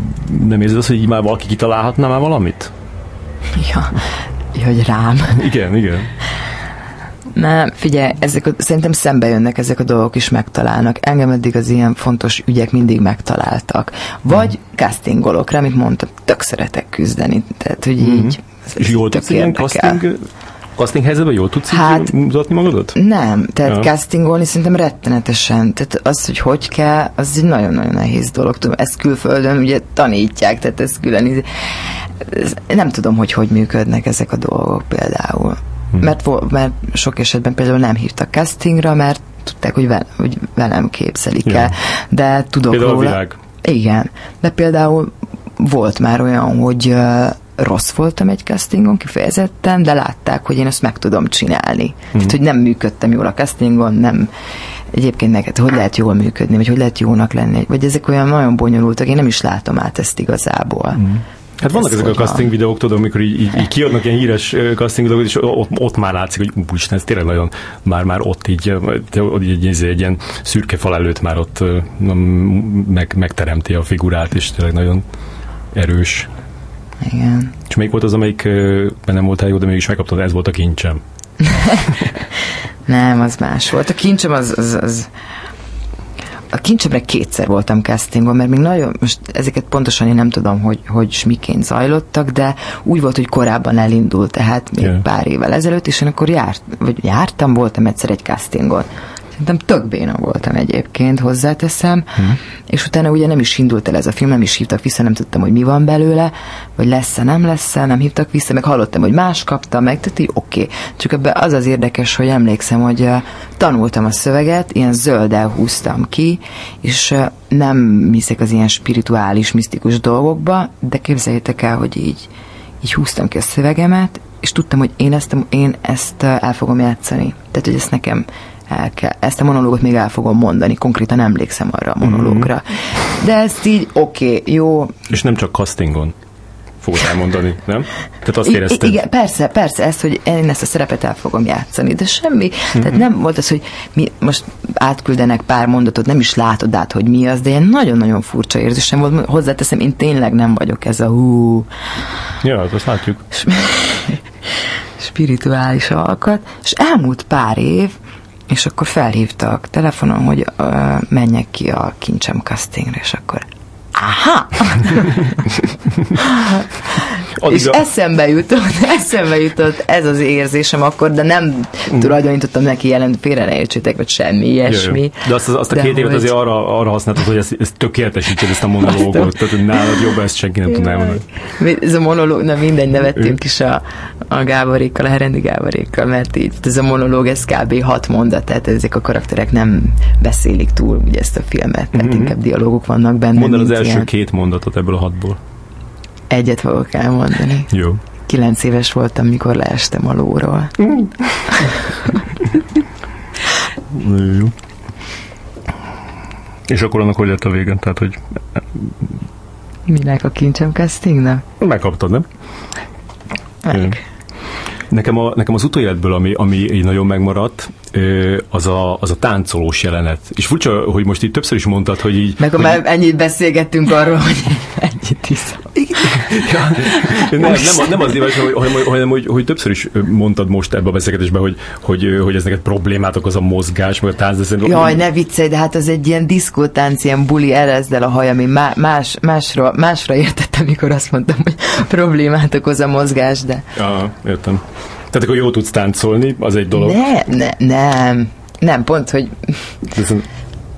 nem érzed azt, hogy így már valaki kitalálhatná már valamit? Ja, hogy rám. Igen, igen. Nem, figyelj, ezek a, szerintem szembe jönnek ezek a dolgok is megtalálnak. Engem eddig az ilyen fontos ügyek mindig megtaláltak. Vagy hmm. castingolok rá, amit mondtam, tök szeretek küzdeni. Tehát, hogy hmm. így... És jól tudsz ilyen casting, casting helyzetben jól tudsz hát, mutatni magadat? Nem, tehát ja. castingolni szerintem rettenetesen. Tehát az, hogy hogy kell, az egy nagyon-nagyon nehéz dolog. Tudom, ezt külföldön ugye tanítják, tehát ez külön... Ez, nem tudom, hogy hogy működnek ezek a dolgok például. Hmm. Mert, mert sok esetben például nem hívtak castingra, mert tudták, hogy, vel, hogy velem képzelik el. De tudok például róla. Világ. Igen. De például volt már olyan, hogy uh, rossz voltam egy castingon kifejezetten, de látták, hogy én ezt meg tudom csinálni. Hmm. Tehát, hogy nem működtem jól a castingon, nem egyébként neked hogy lehet jól működni, vagy hogy lehet jónak lenni, vagy ezek olyan nagyon bonyolultak, én nem is látom át ezt igazából. Hmm. Hát vannak ezek a casting van. videók, tudom, amikor így, így, így kiadnak ilyen híres casting videókat, és ott, ott már látszik, hogy úristen, ez tényleg nagyon, már, már ott így, így egy, egy, egy ilyen szürke fal előtt már ott meg, megteremti a figurát, és tényleg nagyon erős. Igen. És melyik volt az, amelyik nem voltál jó, de mégis megkaptad, ez volt a kincsem. nem, az más volt. A kincsem az, az, az a kincsemre kétszer voltam castingon, mert még nagyon, most ezeket pontosan én nem tudom, hogy, hogy miként zajlottak, de úgy volt, hogy korábban elindult, tehát még yeah. pár évvel ezelőtt, és én akkor járt, vagy jártam, voltam egyszer egy castingon. Szerintem tök béna voltam egyébként, hozzáteszem, hmm. és utána ugye nem is indult el ez a film, nem is hívtak vissza, nem tudtam, hogy mi van belőle, vagy lesz-e, nem lesz-e, nem hívtak vissza, meg hallottam, hogy más kapta meg, tehát így oké. Okay. Csak ebbe az az érdekes, hogy emlékszem, hogy uh, tanultam a szöveget, ilyen zölddel húztam ki, és uh, nem hiszek az ilyen spirituális, misztikus dolgokba, de képzeljétek el, hogy így, így húztam ki a szövegemet, és tudtam, hogy én ezt, én ezt el fogom játszani. Tehát, hogy ezt nekem el kell, ezt a monológot még el fogom mondani, konkrétan emlékszem arra a monológra. De ezt így oké, okay, jó. És nem csak castingon fogod elmondani, nem? Tehát azt érezted? Igen, persze, persze, ezt, hogy én ezt a szerepet el fogom játszani, de semmi, mm-hmm. tehát nem volt az, hogy mi most átküldenek pár mondatot, nem is látod át, hogy mi az, de ilyen nagyon-nagyon furcsa érzésem volt, hozzáteszem, én tényleg nem vagyok ez a hú. Ja, hát azt látjuk. spirituális alkat, és elmúlt pár év, és akkor felhívtak telefonon, hogy uh, menjek ki a kincsem castingre, és akkor aha! és a... eszembe jutott, eszembe jutott ez az érzésem akkor, de nem mm. tulajdonítottam neki jelent, félre ne értsétek, vagy semmi ilyesmi. Jö, De azt, azt a két évet azért arra, arra használtad, hogy ezt, ezt tökéletesítsed, ezt a monológot, tehát hogy nálad jobb, ezt senki nem tudná mondani. Ez a monológ, na mindegy, nevettünk is a, a Gáborékkal, a Herendi Gáborékkal, mert így ez a monológ, ez kb. hat mondat, tehát ezek a karakterek nem beszélik túl ugye ezt a filmet, mert mm-hmm. inkább dialógok vannak benne. Mondd az első ilyen. két mondatot ebből a hatból. Egyet fogok elmondani. Jó. Kilenc éves voltam, mikor leestem a lóról. Jó. És akkor annak hogy lett a végen? Tehát, hogy... Minek a kincsem castingnak? Megkaptad, nem? Meg. Nekem, a, nekem az utóéletből, ami, ami így nagyon megmaradt, az a, az a táncolós jelenet. És furcsa, hogy most itt többször is mondtad, hogy így... Meg hogy... már ennyit beszélgettünk arról, hogy ennyit iszom. Ja, nem, nem, nem az éves, hanem, hanem hogy, hogy, többször is mondtad most ebbe a beszélgetésben, hogy, hogy, hogy ez neked problémát okoz a mozgás, meg a tánc. De szerintem, Jaj, ne viccelj, de hát az egy ilyen diszkótánc, ilyen buli, erezd el a haj, ami más, másra, másra értettem, mikor azt mondtam, hogy problémát okoz a mozgás, de... Ja, értem. Tehát akkor jó tudsz táncolni, az egy dolog. Ne, ne, nem. Nem, pont, hogy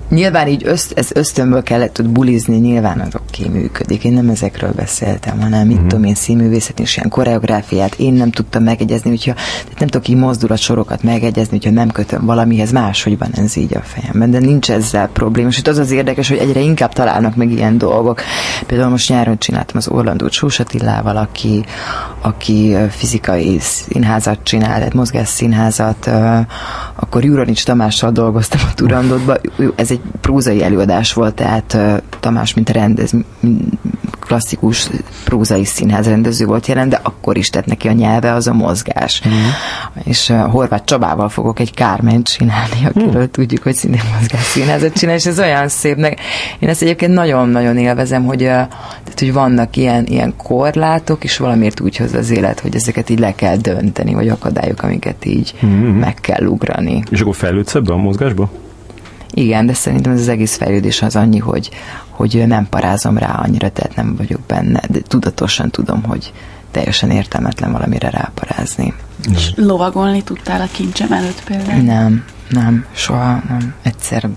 nyilván így öszt, ez ösztönből kellett tud bulizni, nyilván az oké működik. Én nem ezekről beszéltem, hanem mit uh-huh. tudom én, színművészet és ilyen koreográfiát én nem tudtam megegyezni, hogyha tehát nem tudok így mozdulatsorokat megegyezni, hogyha nem kötöm valamihez, máshogy van ez így a fejemben, de nincs ezzel probléma. És itt az az érdekes, hogy egyre inkább találnak meg ilyen dolgok. Például most nyáron csináltam az Orlandót Sósatillával, aki, aki fizikai színházat csinál, tehát mozgásszínházat, akkor Juronics Tamással dolgoztam a Turandotban, ez egy prózai előadás volt, tehát Tamás, mint rendez, klasszikus prózai színház rendező volt jelen, de akkor is tett neki a nyelve az a mozgás. Mm. És uh, Horváth Csabával fogok egy Kárment csinálni, akiről mm. tudjuk, hogy szintén mozgás színházat csinál, és ez olyan szépnek. Én ezt egyébként nagyon-nagyon élvezem, hogy, uh, tehát, hogy vannak ilyen, ilyen korlátok, és valamiért úgy hoz az élet, hogy ezeket így le kell dönteni, vagy akadályok, amiket így mm. meg kell ugrani. És akkor fejlődsz ebbe a mozgásba? Igen, de szerintem ez az egész fejlődés az annyi, hogy, hogy nem parázom rá annyira, tehát nem vagyok benne, de tudatosan tudom, hogy teljesen értelmetlen valamire ráparázni. És lovagolni tudtál a kincsem előtt például? Nem, nem, soha nem. Egyszer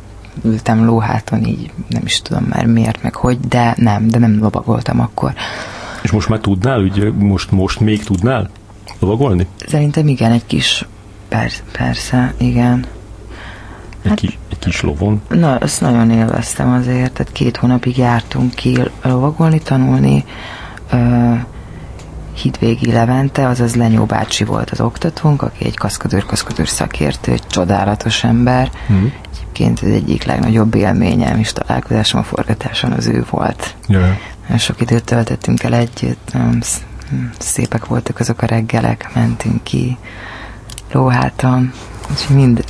ültem lóháton, így nem is tudom már miért, meg hogy, de nem, de nem lovagoltam akkor. És most már tudnál, úgy most, most még tudnál lovagolni? Szerintem igen, egy kis, persze, persze igen. Egy, hát, kis, egy kis lovon? Na, ezt nagyon élveztem azért, tehát két hónapig jártunk ki lovagolni, tanulni. Uh, Hidvégi Levente, azaz Lenyó bácsi volt az oktatónk, aki egy kaszkadőr-kaszkadőr szakértő, egy csodálatos ember. Mm. Egyébként az egyik legnagyobb élményem és találkozásom a forgatáson az ő volt. Yeah. Sok időt töltöttünk el együtt, szépek voltak azok a reggelek, mentünk ki lóháton, úgyhogy mind,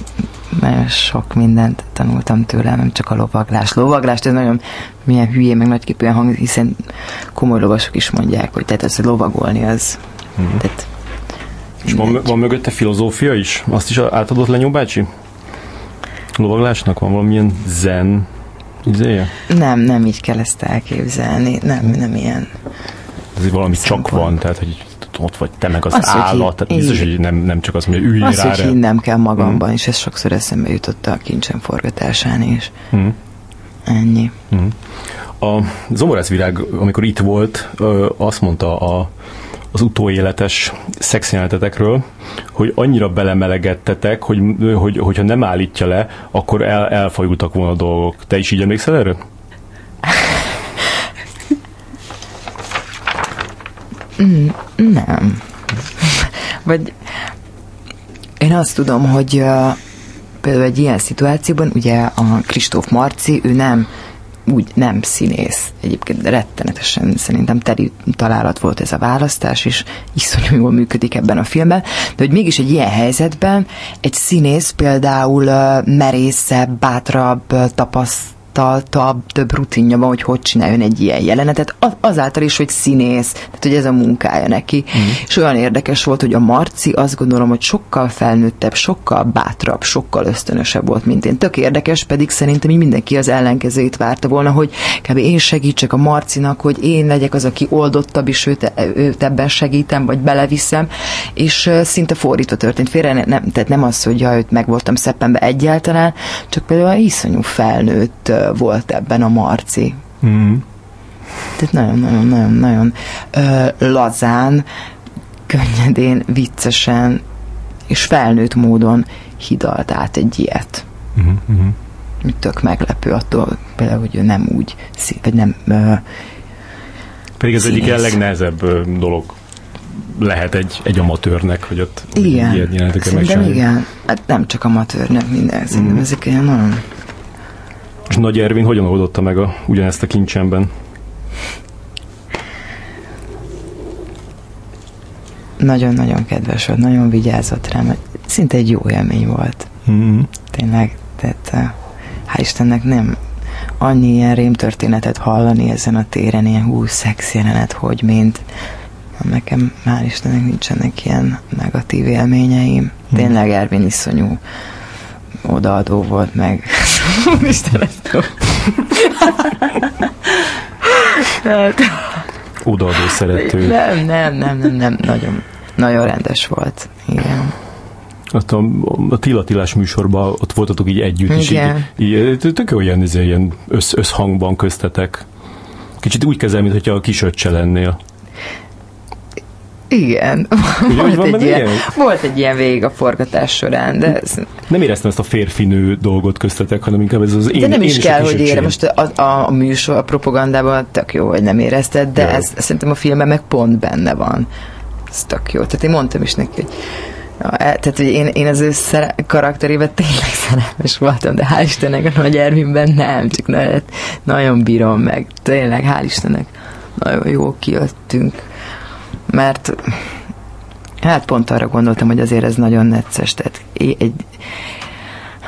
nagyon sok mindent tanultam tőle, nem csak a lovaglás. Lovaglást, ez nagyon milyen hülyé, meg nagyképűen hang, hiszen komoly lovasok is mondják, hogy tehát hogy lovagolni az. Mm. Tehát, és van, van mögötte filozófia is? Azt is átadott Lenyó bácsi? Lovaglásnak van valamilyen zen izéje? Nem, nem így kell ezt elképzelni. Nem, nem ilyen. Ez valami csak van, tehát hogy ott vagy te meg az, az állat, tehát biztos, hogy nem, nem csak az, hogy ülj az, rá. hogy hinnem kell magamban, mm. és ez sokszor eszembe jutott a kincsen forgatásán is. Mm. Ennyi. Mm. A Zomorász Virág, amikor itt volt, azt mondta a, az utóéletes szexjelenetetekről, hogy annyira belemelegettetek, hogy, hogy, hogyha nem állítja le, akkor el, elfajultak volna a dolgok. Te is így emlékszel erről? nem. Vagy én azt tudom, hogy például egy ilyen szituációban, ugye a Kristóf Marci, ő nem úgy nem színész. Egyébként rettenetesen szerintem teri találat volt ez a választás, és iszonyú jól működik ebben a filmben, de hogy mégis egy ilyen helyzetben egy színész például merészebb, bátrabb, tapaszt tapasztaltabb, több rutinja van, hogy hogy csináljon egy ilyen jelenetet, azáltal is, hogy színész, tehát hogy ez a munkája neki. Mm. És olyan érdekes volt, hogy a Marci azt gondolom, hogy sokkal felnőttebb, sokkal bátrabb, sokkal ösztönösebb volt, mint én. Tök érdekes, pedig szerintem így mindenki az ellenkezőjét várta volna, hogy kb. én segítsek a Marcinak, hogy én legyek az, aki oldottabb, és őt, őt ebben segítem, vagy beleviszem, és szinte fordítva történt. Félre nem, tehát nem az, hogy ja, őt meg voltam szeppenbe egyáltalán, csak például iszonyú felnőtt volt ebben a Marci. Mm. Tehát nagyon-nagyon-nagyon-nagyon lazán, könnyedén, viccesen és felnőtt módon hidalt át egy ilyet. Mm-hmm. Tök meglepő attól, például, hogy ő nem úgy, vagy nem uh, Pedig ez színész. egyik legnehezebb dolog lehet egy, egy amatőrnek, hogy ott igen. ilyen jeleneteket igen. Hát nem csak amatőrnek, minden. Szerintem mm. ezek ilyen nagyon és Nagy Ervin hogyan oldotta meg a, ugyanezt a kincsemben? Nagyon-nagyon kedves volt, nagyon vigyázott rám, szinte egy jó élmény volt. Mm-hmm. Tényleg, tehát eh, hál' Istennek nem annyi ilyen rémtörténetet hallani ezen a téren, ilyen hú, szex jelenet, hogy mint nekem már Istennek nincsenek ilyen negatív élményeim. Mm. Tényleg Ervin iszonyú odaadó volt meg. Isten ezt Odaadó szerető. Nem, nem, nem, nem, nem, nagyon, nagyon rendes volt. Igen. Azt a, a Tila Tilás műsorban ott voltatok így együtt, és így, így, tök olyan, izé, ilyen össz, összhangban köztetek. Kicsit úgy kezel, mintha a kisöccse lennél. Igen. Ugye, volt, van egy ilyen, ilyen? volt egy ilyen végig a forgatás során, de... Ez... Nem éreztem ezt a férfinő dolgot köztetek, hanem inkább ez az én De nem is én kell, hogy ére. Most a, a, a műsor, a propagandában tök jó, hogy nem érezted, de ez szerintem a filmben meg pont benne van. Ez tök jó. Tehát én mondtam is neki, hogy Ja, e, tehát, hogy én, én az ő szere- karakterében tényleg szerelmes voltam, de hál' Istennek a Nagy Ervinben nem, csak nagyon, nagyon bírom meg. Tényleg, hál' Istennek nagyon jó kijöttünk mert hát pont arra gondoltam, hogy azért ez nagyon necces, tehát egy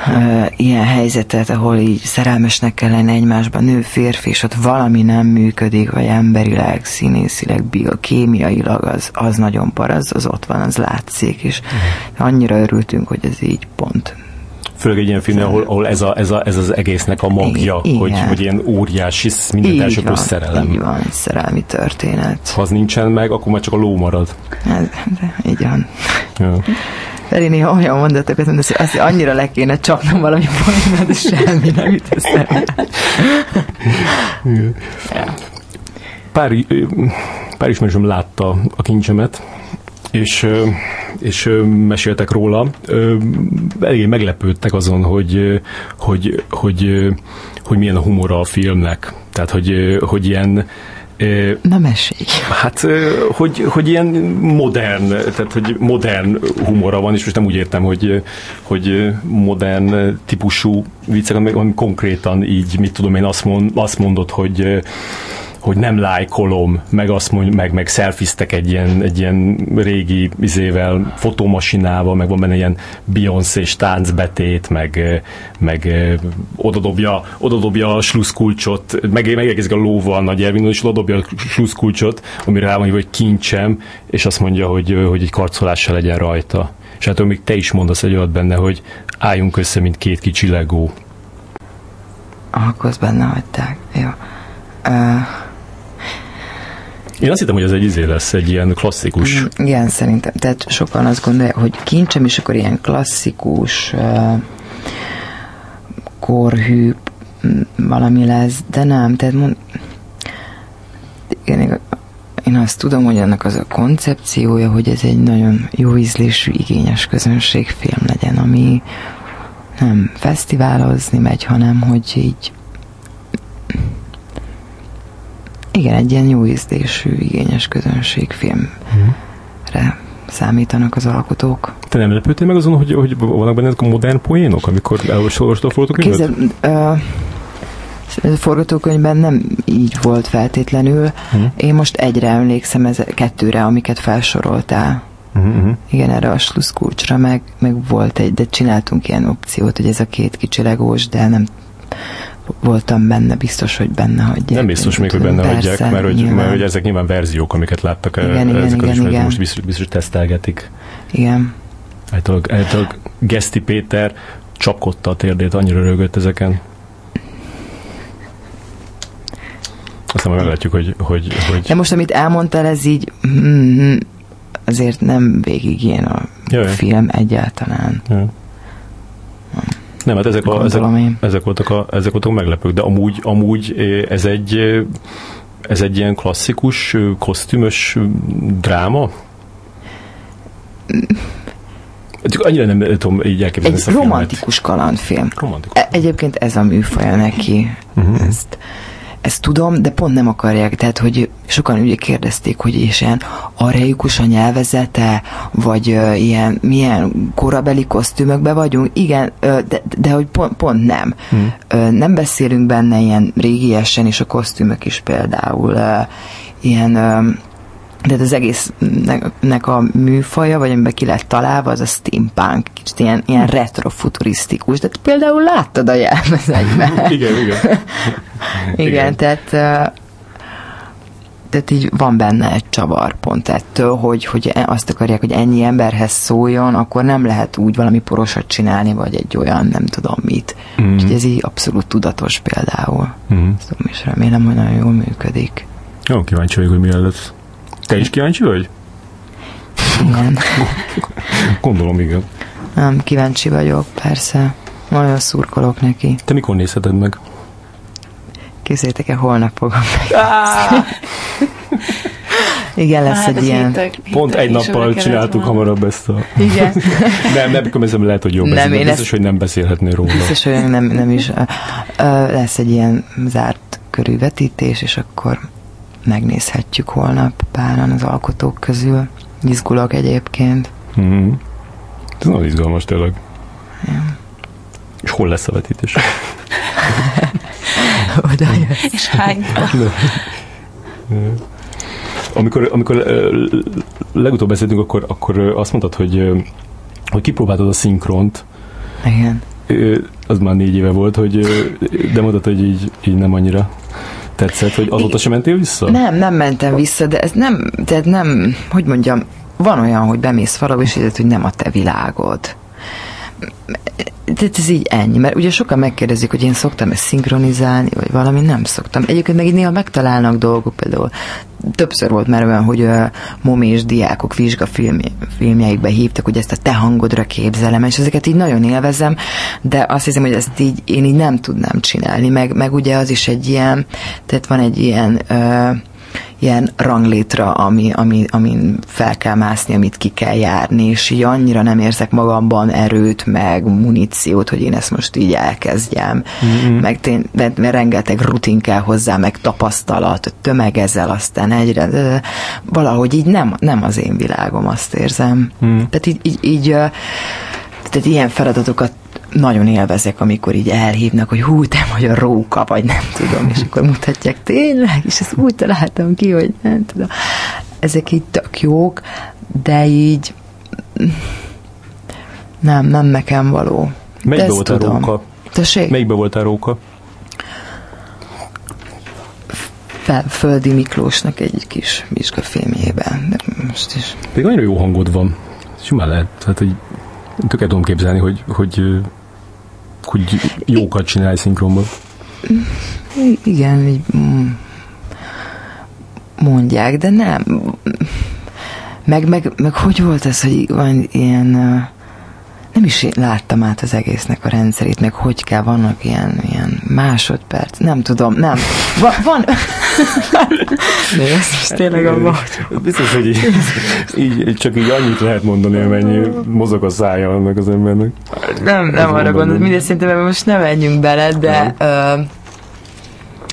uh, ilyen helyzetet, ahol így szerelmesnek kell lenni egymásban nő, férfi, és ott valami nem működik, vagy emberileg, színészileg, biokémiailag, az, az nagyon par, az, az ott van, az látszik, és uh-huh. annyira örültünk, hogy ez így pont főleg egy ilyen film, ahol, ahol ez, a, ez, a, ez az egésznek a magja, Igen. hogy, hogy ilyen óriási, minden első szerelem. Így van, szerelmi történet. Ha az nincsen meg, akkor már csak a ló marad. Ez, de, így van. Ja. Feri néha olyan mondatokat mondasz, hogy azt annyira le kéne csapnom valami poénra, de semmi nem jut eszembe. Pár, pár ismerősöm látta a kincsemet, és, és meséltek róla. Eléggé meglepődtek azon, hogy, hogy, hogy, hogy milyen a humora a filmnek. Tehát, hogy, hogy ilyen Na mesélj. Hát, hogy, hogy ilyen modern, tehát, hogy modern humora van, és most nem úgy értem, hogy, hogy modern típusú viccek, hanem konkrétan így, mit tudom én, azt, mond, azt mondod, hogy hogy nem lájkolom, meg azt mondja, meg, meg szelfiztek egy ilyen, egy ilyen régi izével, fotómasinával, meg van benne ilyen Beyoncé-s táncbetét, meg, meg odadobja, odadobja a sluszkulcsot, meg, megérkezik a lóval Nagy Ervin, és odadobja a sluszkulcsot, amire rá van hogy kincsem, és azt mondja, hogy, hogy egy karcolással legyen rajta. És hát még te is mondasz egy olyat benne, hogy álljunk össze, mint két kicsi legó. Akkor benne hagyták. Jó. Uh, én azt hittem, hogy ez egy izé lesz, egy ilyen klasszikus. Mm, igen, szerintem. Tehát sokan azt gondolják, hogy kincsem, is akkor ilyen klasszikus, korhű mm, valami lesz, de nem. Tehát mond, én, én azt tudom, hogy annak az a koncepciója, hogy ez egy nagyon jó ízlésű, igényes közönségfilm legyen, ami nem fesztiválozni megy, hanem hogy így igen, egy ilyen jó ízlésű, igényes közönségfilmre mm. számítanak az alkotók. Te nem lepődtél meg azon, hogy, hogy vannak benne a modern poénok, amikor elolvastad a forgatókönyvet? uh, a forgatókönyvben nem így volt feltétlenül. Mm. Én most egyre emlékszem, ez, kettőre, amiket felsoroltál. Mm-hmm. Igen, erre a sluszkulcsra meg, meg volt egy, de csináltunk ilyen opciót, hogy ez a két kicsi legós, de nem voltam benne, biztos, hogy benne hagyják. Nem biztos még, hogy benne persze, hagyják, mert hogy, mert hogy ezek nyilván verziók, amiket láttak, igen, igen, ezek igen, igen. most biztos, biztos tesztelgetik. Igen. Általában Geszti Péter csapkodta a térdét, annyira rögött ezeken. Aztán majd meglátjuk, hogy, hogy, hogy... De most, amit elmondtál, ez így mm, azért nem végig ilyen a Jaj. film egyáltalán. Jaj. Nem, hát ezek, a, ezek, ezek, voltak a, ezek voltak a meglepők, de amúgy, amúgy ez egy, ez egy ilyen klasszikus, kosztümös dráma? Csak annyira nem tudom így elképzelni Egy romantikus kalandfilm. Romantikus. E- egyébként ez a műfaja neki. Uh-huh. Ezt ezt tudom, de pont nem akarják, tehát hogy sokan ugye kérdezték, hogy és ilyen areikus a nyelvezete, vagy uh, ilyen milyen korabeli kosztümökbe vagyunk, igen, uh, de, de hogy pont, pont nem. Hmm. Uh, nem beszélünk benne ilyen régiesen, és a kosztümök is például uh, ilyen uh, de az egésznek a műfaja, vagy amiben ki lett találva, az a steampunk, kicsit ilyen, ilyen retrofuturisztikus, de például láttad a jelmezekben. igen, igen. igen, igen, tehát tehát így van benne egy csavar pont ettől, hogy, hogy e, azt akarják, hogy ennyi emberhez szóljon, akkor nem lehet úgy valami porosat csinálni, vagy egy olyan nem tudom mit. Mm. Úgyhogy ez így abszolút tudatos például. Mm. Szóval is remélem, hogy nagyon jól működik. Jó, kíváncsi vagyok, hogy mi lesz. Te is kíváncsi vagy? Igen. Gondolom, igen. Nem, kíváncsi vagyok, persze. Nagyon szurkolok neki. Te mikor nézheted meg? Képzeljétek el, holnap fogom meg. Igen, lesz hát, egy ilyen... Hittek, hittek Pont egy nappal csináltuk van. hamarabb ezt a... Igen. nem, nem, ez lehet, hogy jobb nem, ez, biztos, ezt... hogy nem beszélhetnél róla. Biztos, hogy nem, nem is. Lesz egy ilyen zárt körű vetítés, és akkor megnézhetjük holnap páran az alkotók közül. Izgulok egyébként. Mm-hmm. Ez nagyon izgalmas tényleg. Ja. És hol lesz a vetítés? Oda És hány? amikor, amikor legutóbb beszéltünk, akkor, akkor azt mondtad, hogy, hogy kipróbáltad a szinkront. Igen. Az már négy éve volt, hogy de mondtad, hogy így, így nem annyira tetszett, hogy azóta sem mentél vissza? Nem, nem mentem vissza, de ez nem, de nem, hogy mondjam, van olyan, hogy bemész valahol, és érzed, hogy nem a te világod tehát ez így ennyi, mert ugye sokan megkérdezik, hogy én szoktam ezt szinkronizálni, vagy valami, nem szoktam. Egyébként meg így néha megtalálnak dolgok, például többször volt már olyan, hogy a momi és diákok vizsgafilmjeikbe hívtak, hogy ezt a te hangodra képzelem, és ezeket így nagyon élvezem, de azt hiszem, hogy ezt így én így nem tudnám csinálni, meg, meg ugye az is egy ilyen, tehát van egy ilyen uh, ilyen ranglétra, ami, ami, amin fel kell mászni, amit ki kell járni, és így annyira nem érzek magamban erőt, meg muníciót, hogy én ezt most így elkezdjem. Mm-hmm. Meg tény, mert, mert rengeteg rutin kell hozzá, meg tapasztalat, tömegezel aztán egyre, de valahogy így nem, nem az én világom, azt érzem. Mm. Tehát így, így, így tehát ilyen feladatokat nagyon élvezek, amikor így elhívnak, hogy hú, te vagy a róka, vagy nem tudom, és akkor mutatják tényleg, és ezt úgy találtam ki, hogy nem tudom. Ezek így tök jók, de így nem, nem nekem való. Melyikbe volt a róka? Tessék? Melyikbe volt a róka? Fel, Földi Miklósnak egy kis vizsgafilmjében, de most is. Még annyira jó hangod van. Simán lehet, tehát hogy tökéletesen tudom képzelni, hogy, hogy hogy jókat csinálj szinkronban. Igen, így mm, mondják, de nem. Meg, meg, meg hogy volt ez, hogy van ilyen nem is láttam át az egésznek a rendszerét, meg hogy kell, vannak ilyen, ilyen másodperc, nem tudom, nem. Va, van... Nézd, tényleg a vagy. Biztos, hogy így, így, csak így annyit lehet mondani, amennyi mozog a szája annak az embernek. Nem, nem arra gondolod, mindegy szerintem most nem menjünk bele, de nem. Ö,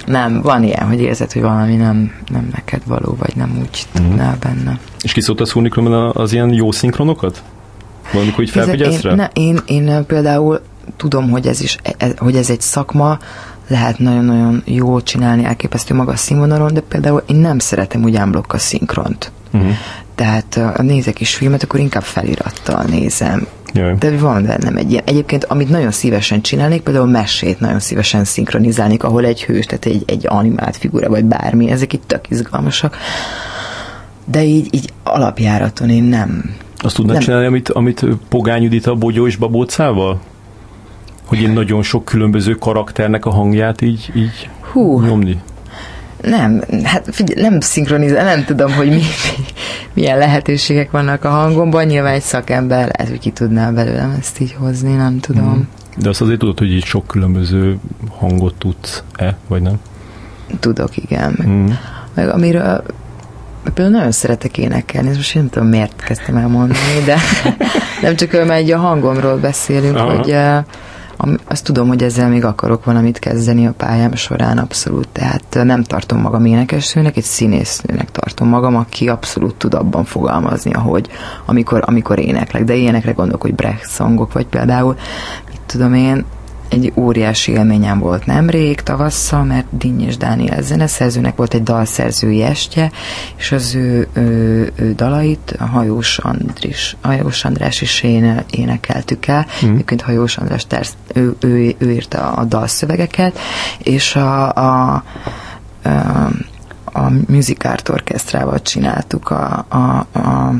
nem, van ilyen, hogy érzed, hogy valami nem, nem neked való, vagy nem úgy tudnál mm. benne. És ki szoktasz húrni az ilyen jó szinkronokat? Valamikor hogy felfigyelsz rá? Én, ne, én, én például tudom, hogy ez, is, ez, hogy ez egy szakma, lehet nagyon-nagyon jól csinálni, elképesztő magas színvonalon, de például én nem szeretem úgy ámblokk a szinkront. Uh-huh. Tehát ha nézek is filmet, akkor inkább felirattal nézem. Jaj. De van bennem egy ilyen. Egyébként, amit nagyon szívesen csinálnék, például mesét nagyon szívesen szinkronizálnék, ahol egy hős, tehát egy, egy animált figura, vagy bármi, ezek itt tök izgalmasak. De így, így alapjáraton én nem, azt tudnád nem. csinálni, amit, amit Pogány Judit a Bogyó és Babócával? Hogy én nagyon sok különböző karakternek a hangját így, így Hú. nyomni? Nem, hát figyelj, nem szinkronizál, nem tudom, hogy mi, mi, milyen lehetőségek vannak a hangomban. Nyilván egy szakember lehet, hogy ki tudná belőlem ezt így hozni, nem tudom. Mm. De azt azért tudod, hogy így sok különböző hangot tudsz-e, vagy nem? Tudok, igen. Mm. meg amiről például nagyon szeretek énekelni, most nem tudom, miért kezdtem el mondani, de nem csak mert egy a hangomról beszélünk, Aha. hogy azt tudom, hogy ezzel még akarok valamit kezdeni a pályám során abszolút, tehát nem tartom magam énekesnőnek, egy színésznőnek tartom magam, aki abszolút tud abban fogalmazni, ahogy amikor, amikor éneklek, de ilyenekre gondolok, hogy Brecht szongok, vagy például, mit tudom én, egy óriási élményem volt nemrég, tavasszal, mert és Dániel zeneszerzőnek volt egy dalszerzői estje, és az ő, ő, ő dalait a Hajós, Andris, Hajós András is én, énekeltük el. Mm. Egyébként Hajós András tersz, ő, ő, ő írta a dalszövegeket, és a, a, a, a Music Art Orchestrával csináltuk a, a, a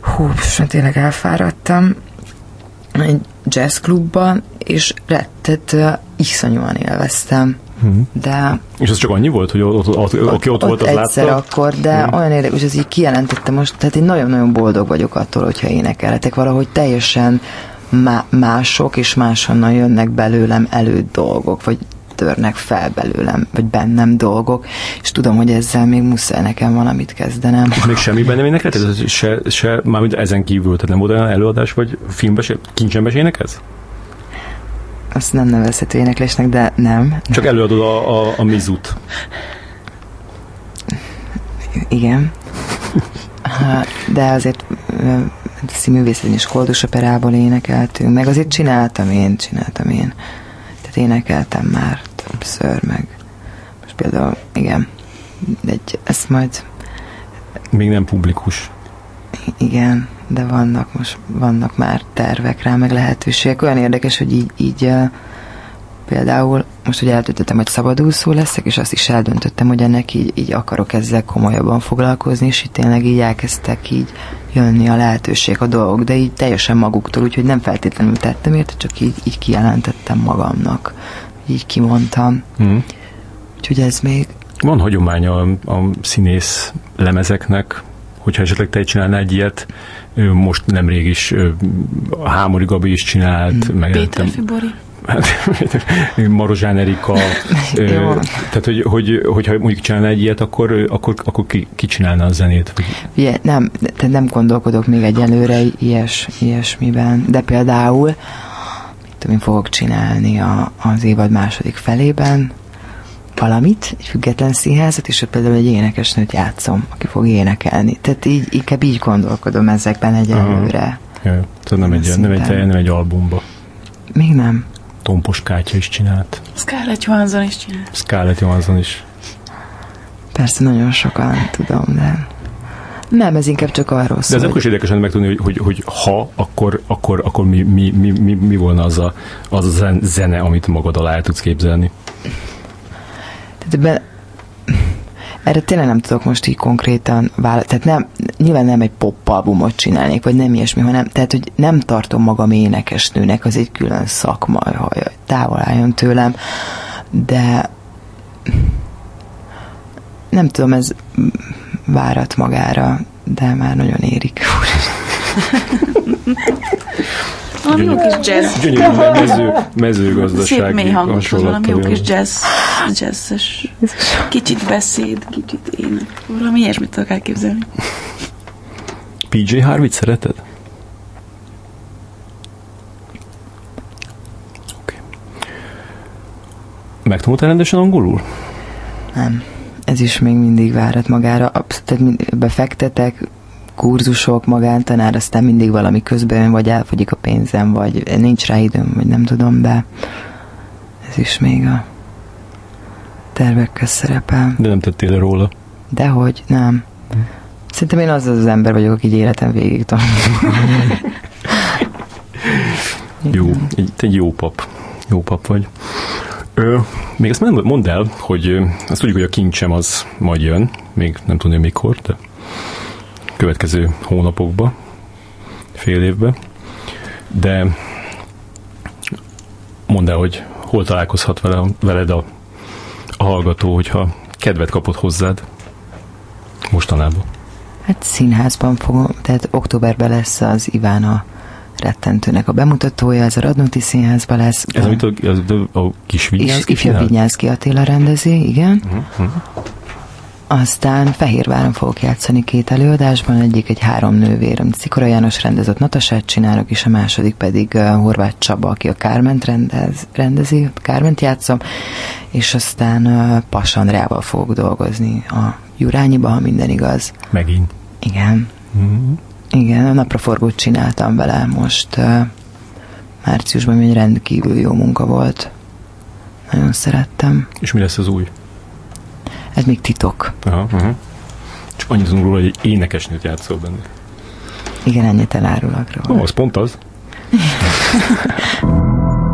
hú, tényleg elfáradtam, egy jazzklubban, és rettet uh, iszonyúan élveztem. Uh-huh. De... És ez csak annyi volt, hogy ott, ott, ott, ott, aki ott, ott volt, az egyszer látta? akkor, de uh-huh. olyan érdekes, hogy ez így kijelentettem most, tehát én nagyon-nagyon boldog vagyok attól, hogyha énekelhetek valahogy teljesen má- mások és máshonnan jönnek belőlem elő dolgok, vagy törnek fel belőlem, vagy bennem dolgok, és tudom, hogy ezzel még muszáj nekem valamit kezdenem. Még semmiben nem énekelted? Se, se, mármint ezen kívül, tehát nem volt olyan előadás, vagy filmbe se, kincsenbe se énekelsz? Azt nem nevezhető éneklésnek, de nem. Csak előadod a, a, a mizut. Igen. De azért színművészeti és koldus operából énekeltünk, meg azért csináltam én, csináltam én. Tehát énekeltem már többször, meg most például, igen, egy, ezt majd... Még nem publikus. Igen, de vannak most, vannak már tervek rá, meg lehetőségek. Olyan érdekes, hogy így, így például most ugye eldöntöttem, hogy szabadúszó leszek, és azt is eldöntöttem, hogy ennek így, így akarok ezzel komolyabban foglalkozni, és itt tényleg így elkezdtek így jönni a lehetőség, a dolgok, de így teljesen maguktól, úgyhogy nem feltétlenül tettem érte, csak így, így kijelentettem magamnak, így kimondtam. Mm. Úgyhogy ez még... Van hagyománya a, a színész lemezeknek, hogyha esetleg te csinálnál egy ilyet, most nemrég is Hámori Gabi is csinált, mm. meg Péter Fibori. Marozsán Erika, tehát hogy, hogy, hogyha mondjuk csinálna egy ilyet, akkor, akkor, akkor ki, ki csinálna a zenét? Ugye, nem, tehát nem gondolkodok még egyelőre ilyes, ilyesmiben, de például én fogok csinálni a, az évad második felében, valamit, egy független színházat, és ott például egy énekesnőt játszom, aki fog énekelni. Tehát így, inkább így gondolkodom ezekben egyelőre. Ja, tehát nem egy, nem egy, nem egy albumba. Még nem. Tompos Kátya is csinált. Scarlett Johansson is csinált. Scarlett Johansson is. Persze nagyon sokan tudom, de nem, ez inkább csak arról szól. De ez akkor is érdekesen megtudni, hogy, hogy, hogy ha, akkor, akkor, akkor mi, mi, mi, mi, mi volna az a, az a zene, amit magad alá el tudsz képzelni? Tehát ebben erre tényleg nem tudok most így konkrétan válaszolni. Tehát nem, nyilván nem egy pop albumot csinálnék, vagy nem ilyesmi, hanem, tehát, hogy nem tartom magam énekesnőnek, az egy külön szakma, hogy távol álljon tőlem, de nem tudom, ez várat magára, de már nagyon érik. Valami jó kis jazz. Gyönyörű mező, mezőgazdasági Szép mély hangot, valami jó kis jazz, jazzes. Kicsit beszéd, kicsit ének. Valami ilyesmit tudok elképzelni. PJ Harvey szereted? Okay. Megtanultál rendesen angolul? Nem. Ez is még mindig várat magára. Tehát befektetek, kurzusok, magántanár, aztán mindig valami közben vagy elfogyik a pénzem, vagy nincs rá időm, vagy nem tudom, de ez is még a tervek köz szerepel. De nem tettél róla? Dehogy, nem. Hm. Szerintem én az az ember vagyok, aki életem végig jó, egy, egy jó pap. Jó pap vagy. Ö, még azt mondd el, hogy azt tudjuk, hogy a kincsem az majd jön, még nem tudom mikor, de következő hónapokba, fél évbe, de mondd el, hogy hol találkozhat vele, veled a, a hallgató, hogyha kedvet kapott hozzád mostanában. Hát színházban fogom, tehát októberben lesz az Ivána rettentőnek a bemutatója, ez a Radnóti Színházban lesz. Ez amit a, az, a kis Vinyánszki Ifja Vinyánszki Attila rendezi, igen. Uh-huh. Aztán Fehérváron fogok játszani két előadásban, egyik egy három nővér, amit Szikora János rendezett Natasát csinálok, és a második pedig uh, Horváth Csaba, aki a Kárment rendez, rendezi, a Kárment játszom, és aztán uh, Pas Andrával fogok dolgozni a Jurányiba, ha minden igaz. Megint. Igen. Mm-hmm. Igen, a napraforgót csináltam vele most uh, márciusban, egy rendkívül jó munka volt. Nagyon szerettem. És mi lesz az új? Ez még titok. Aha, aha. Csak annyit tudunk róla, hogy egy énekesnőt játszol benne. Igen, ennyit elárulok róla. Ó, az pont az.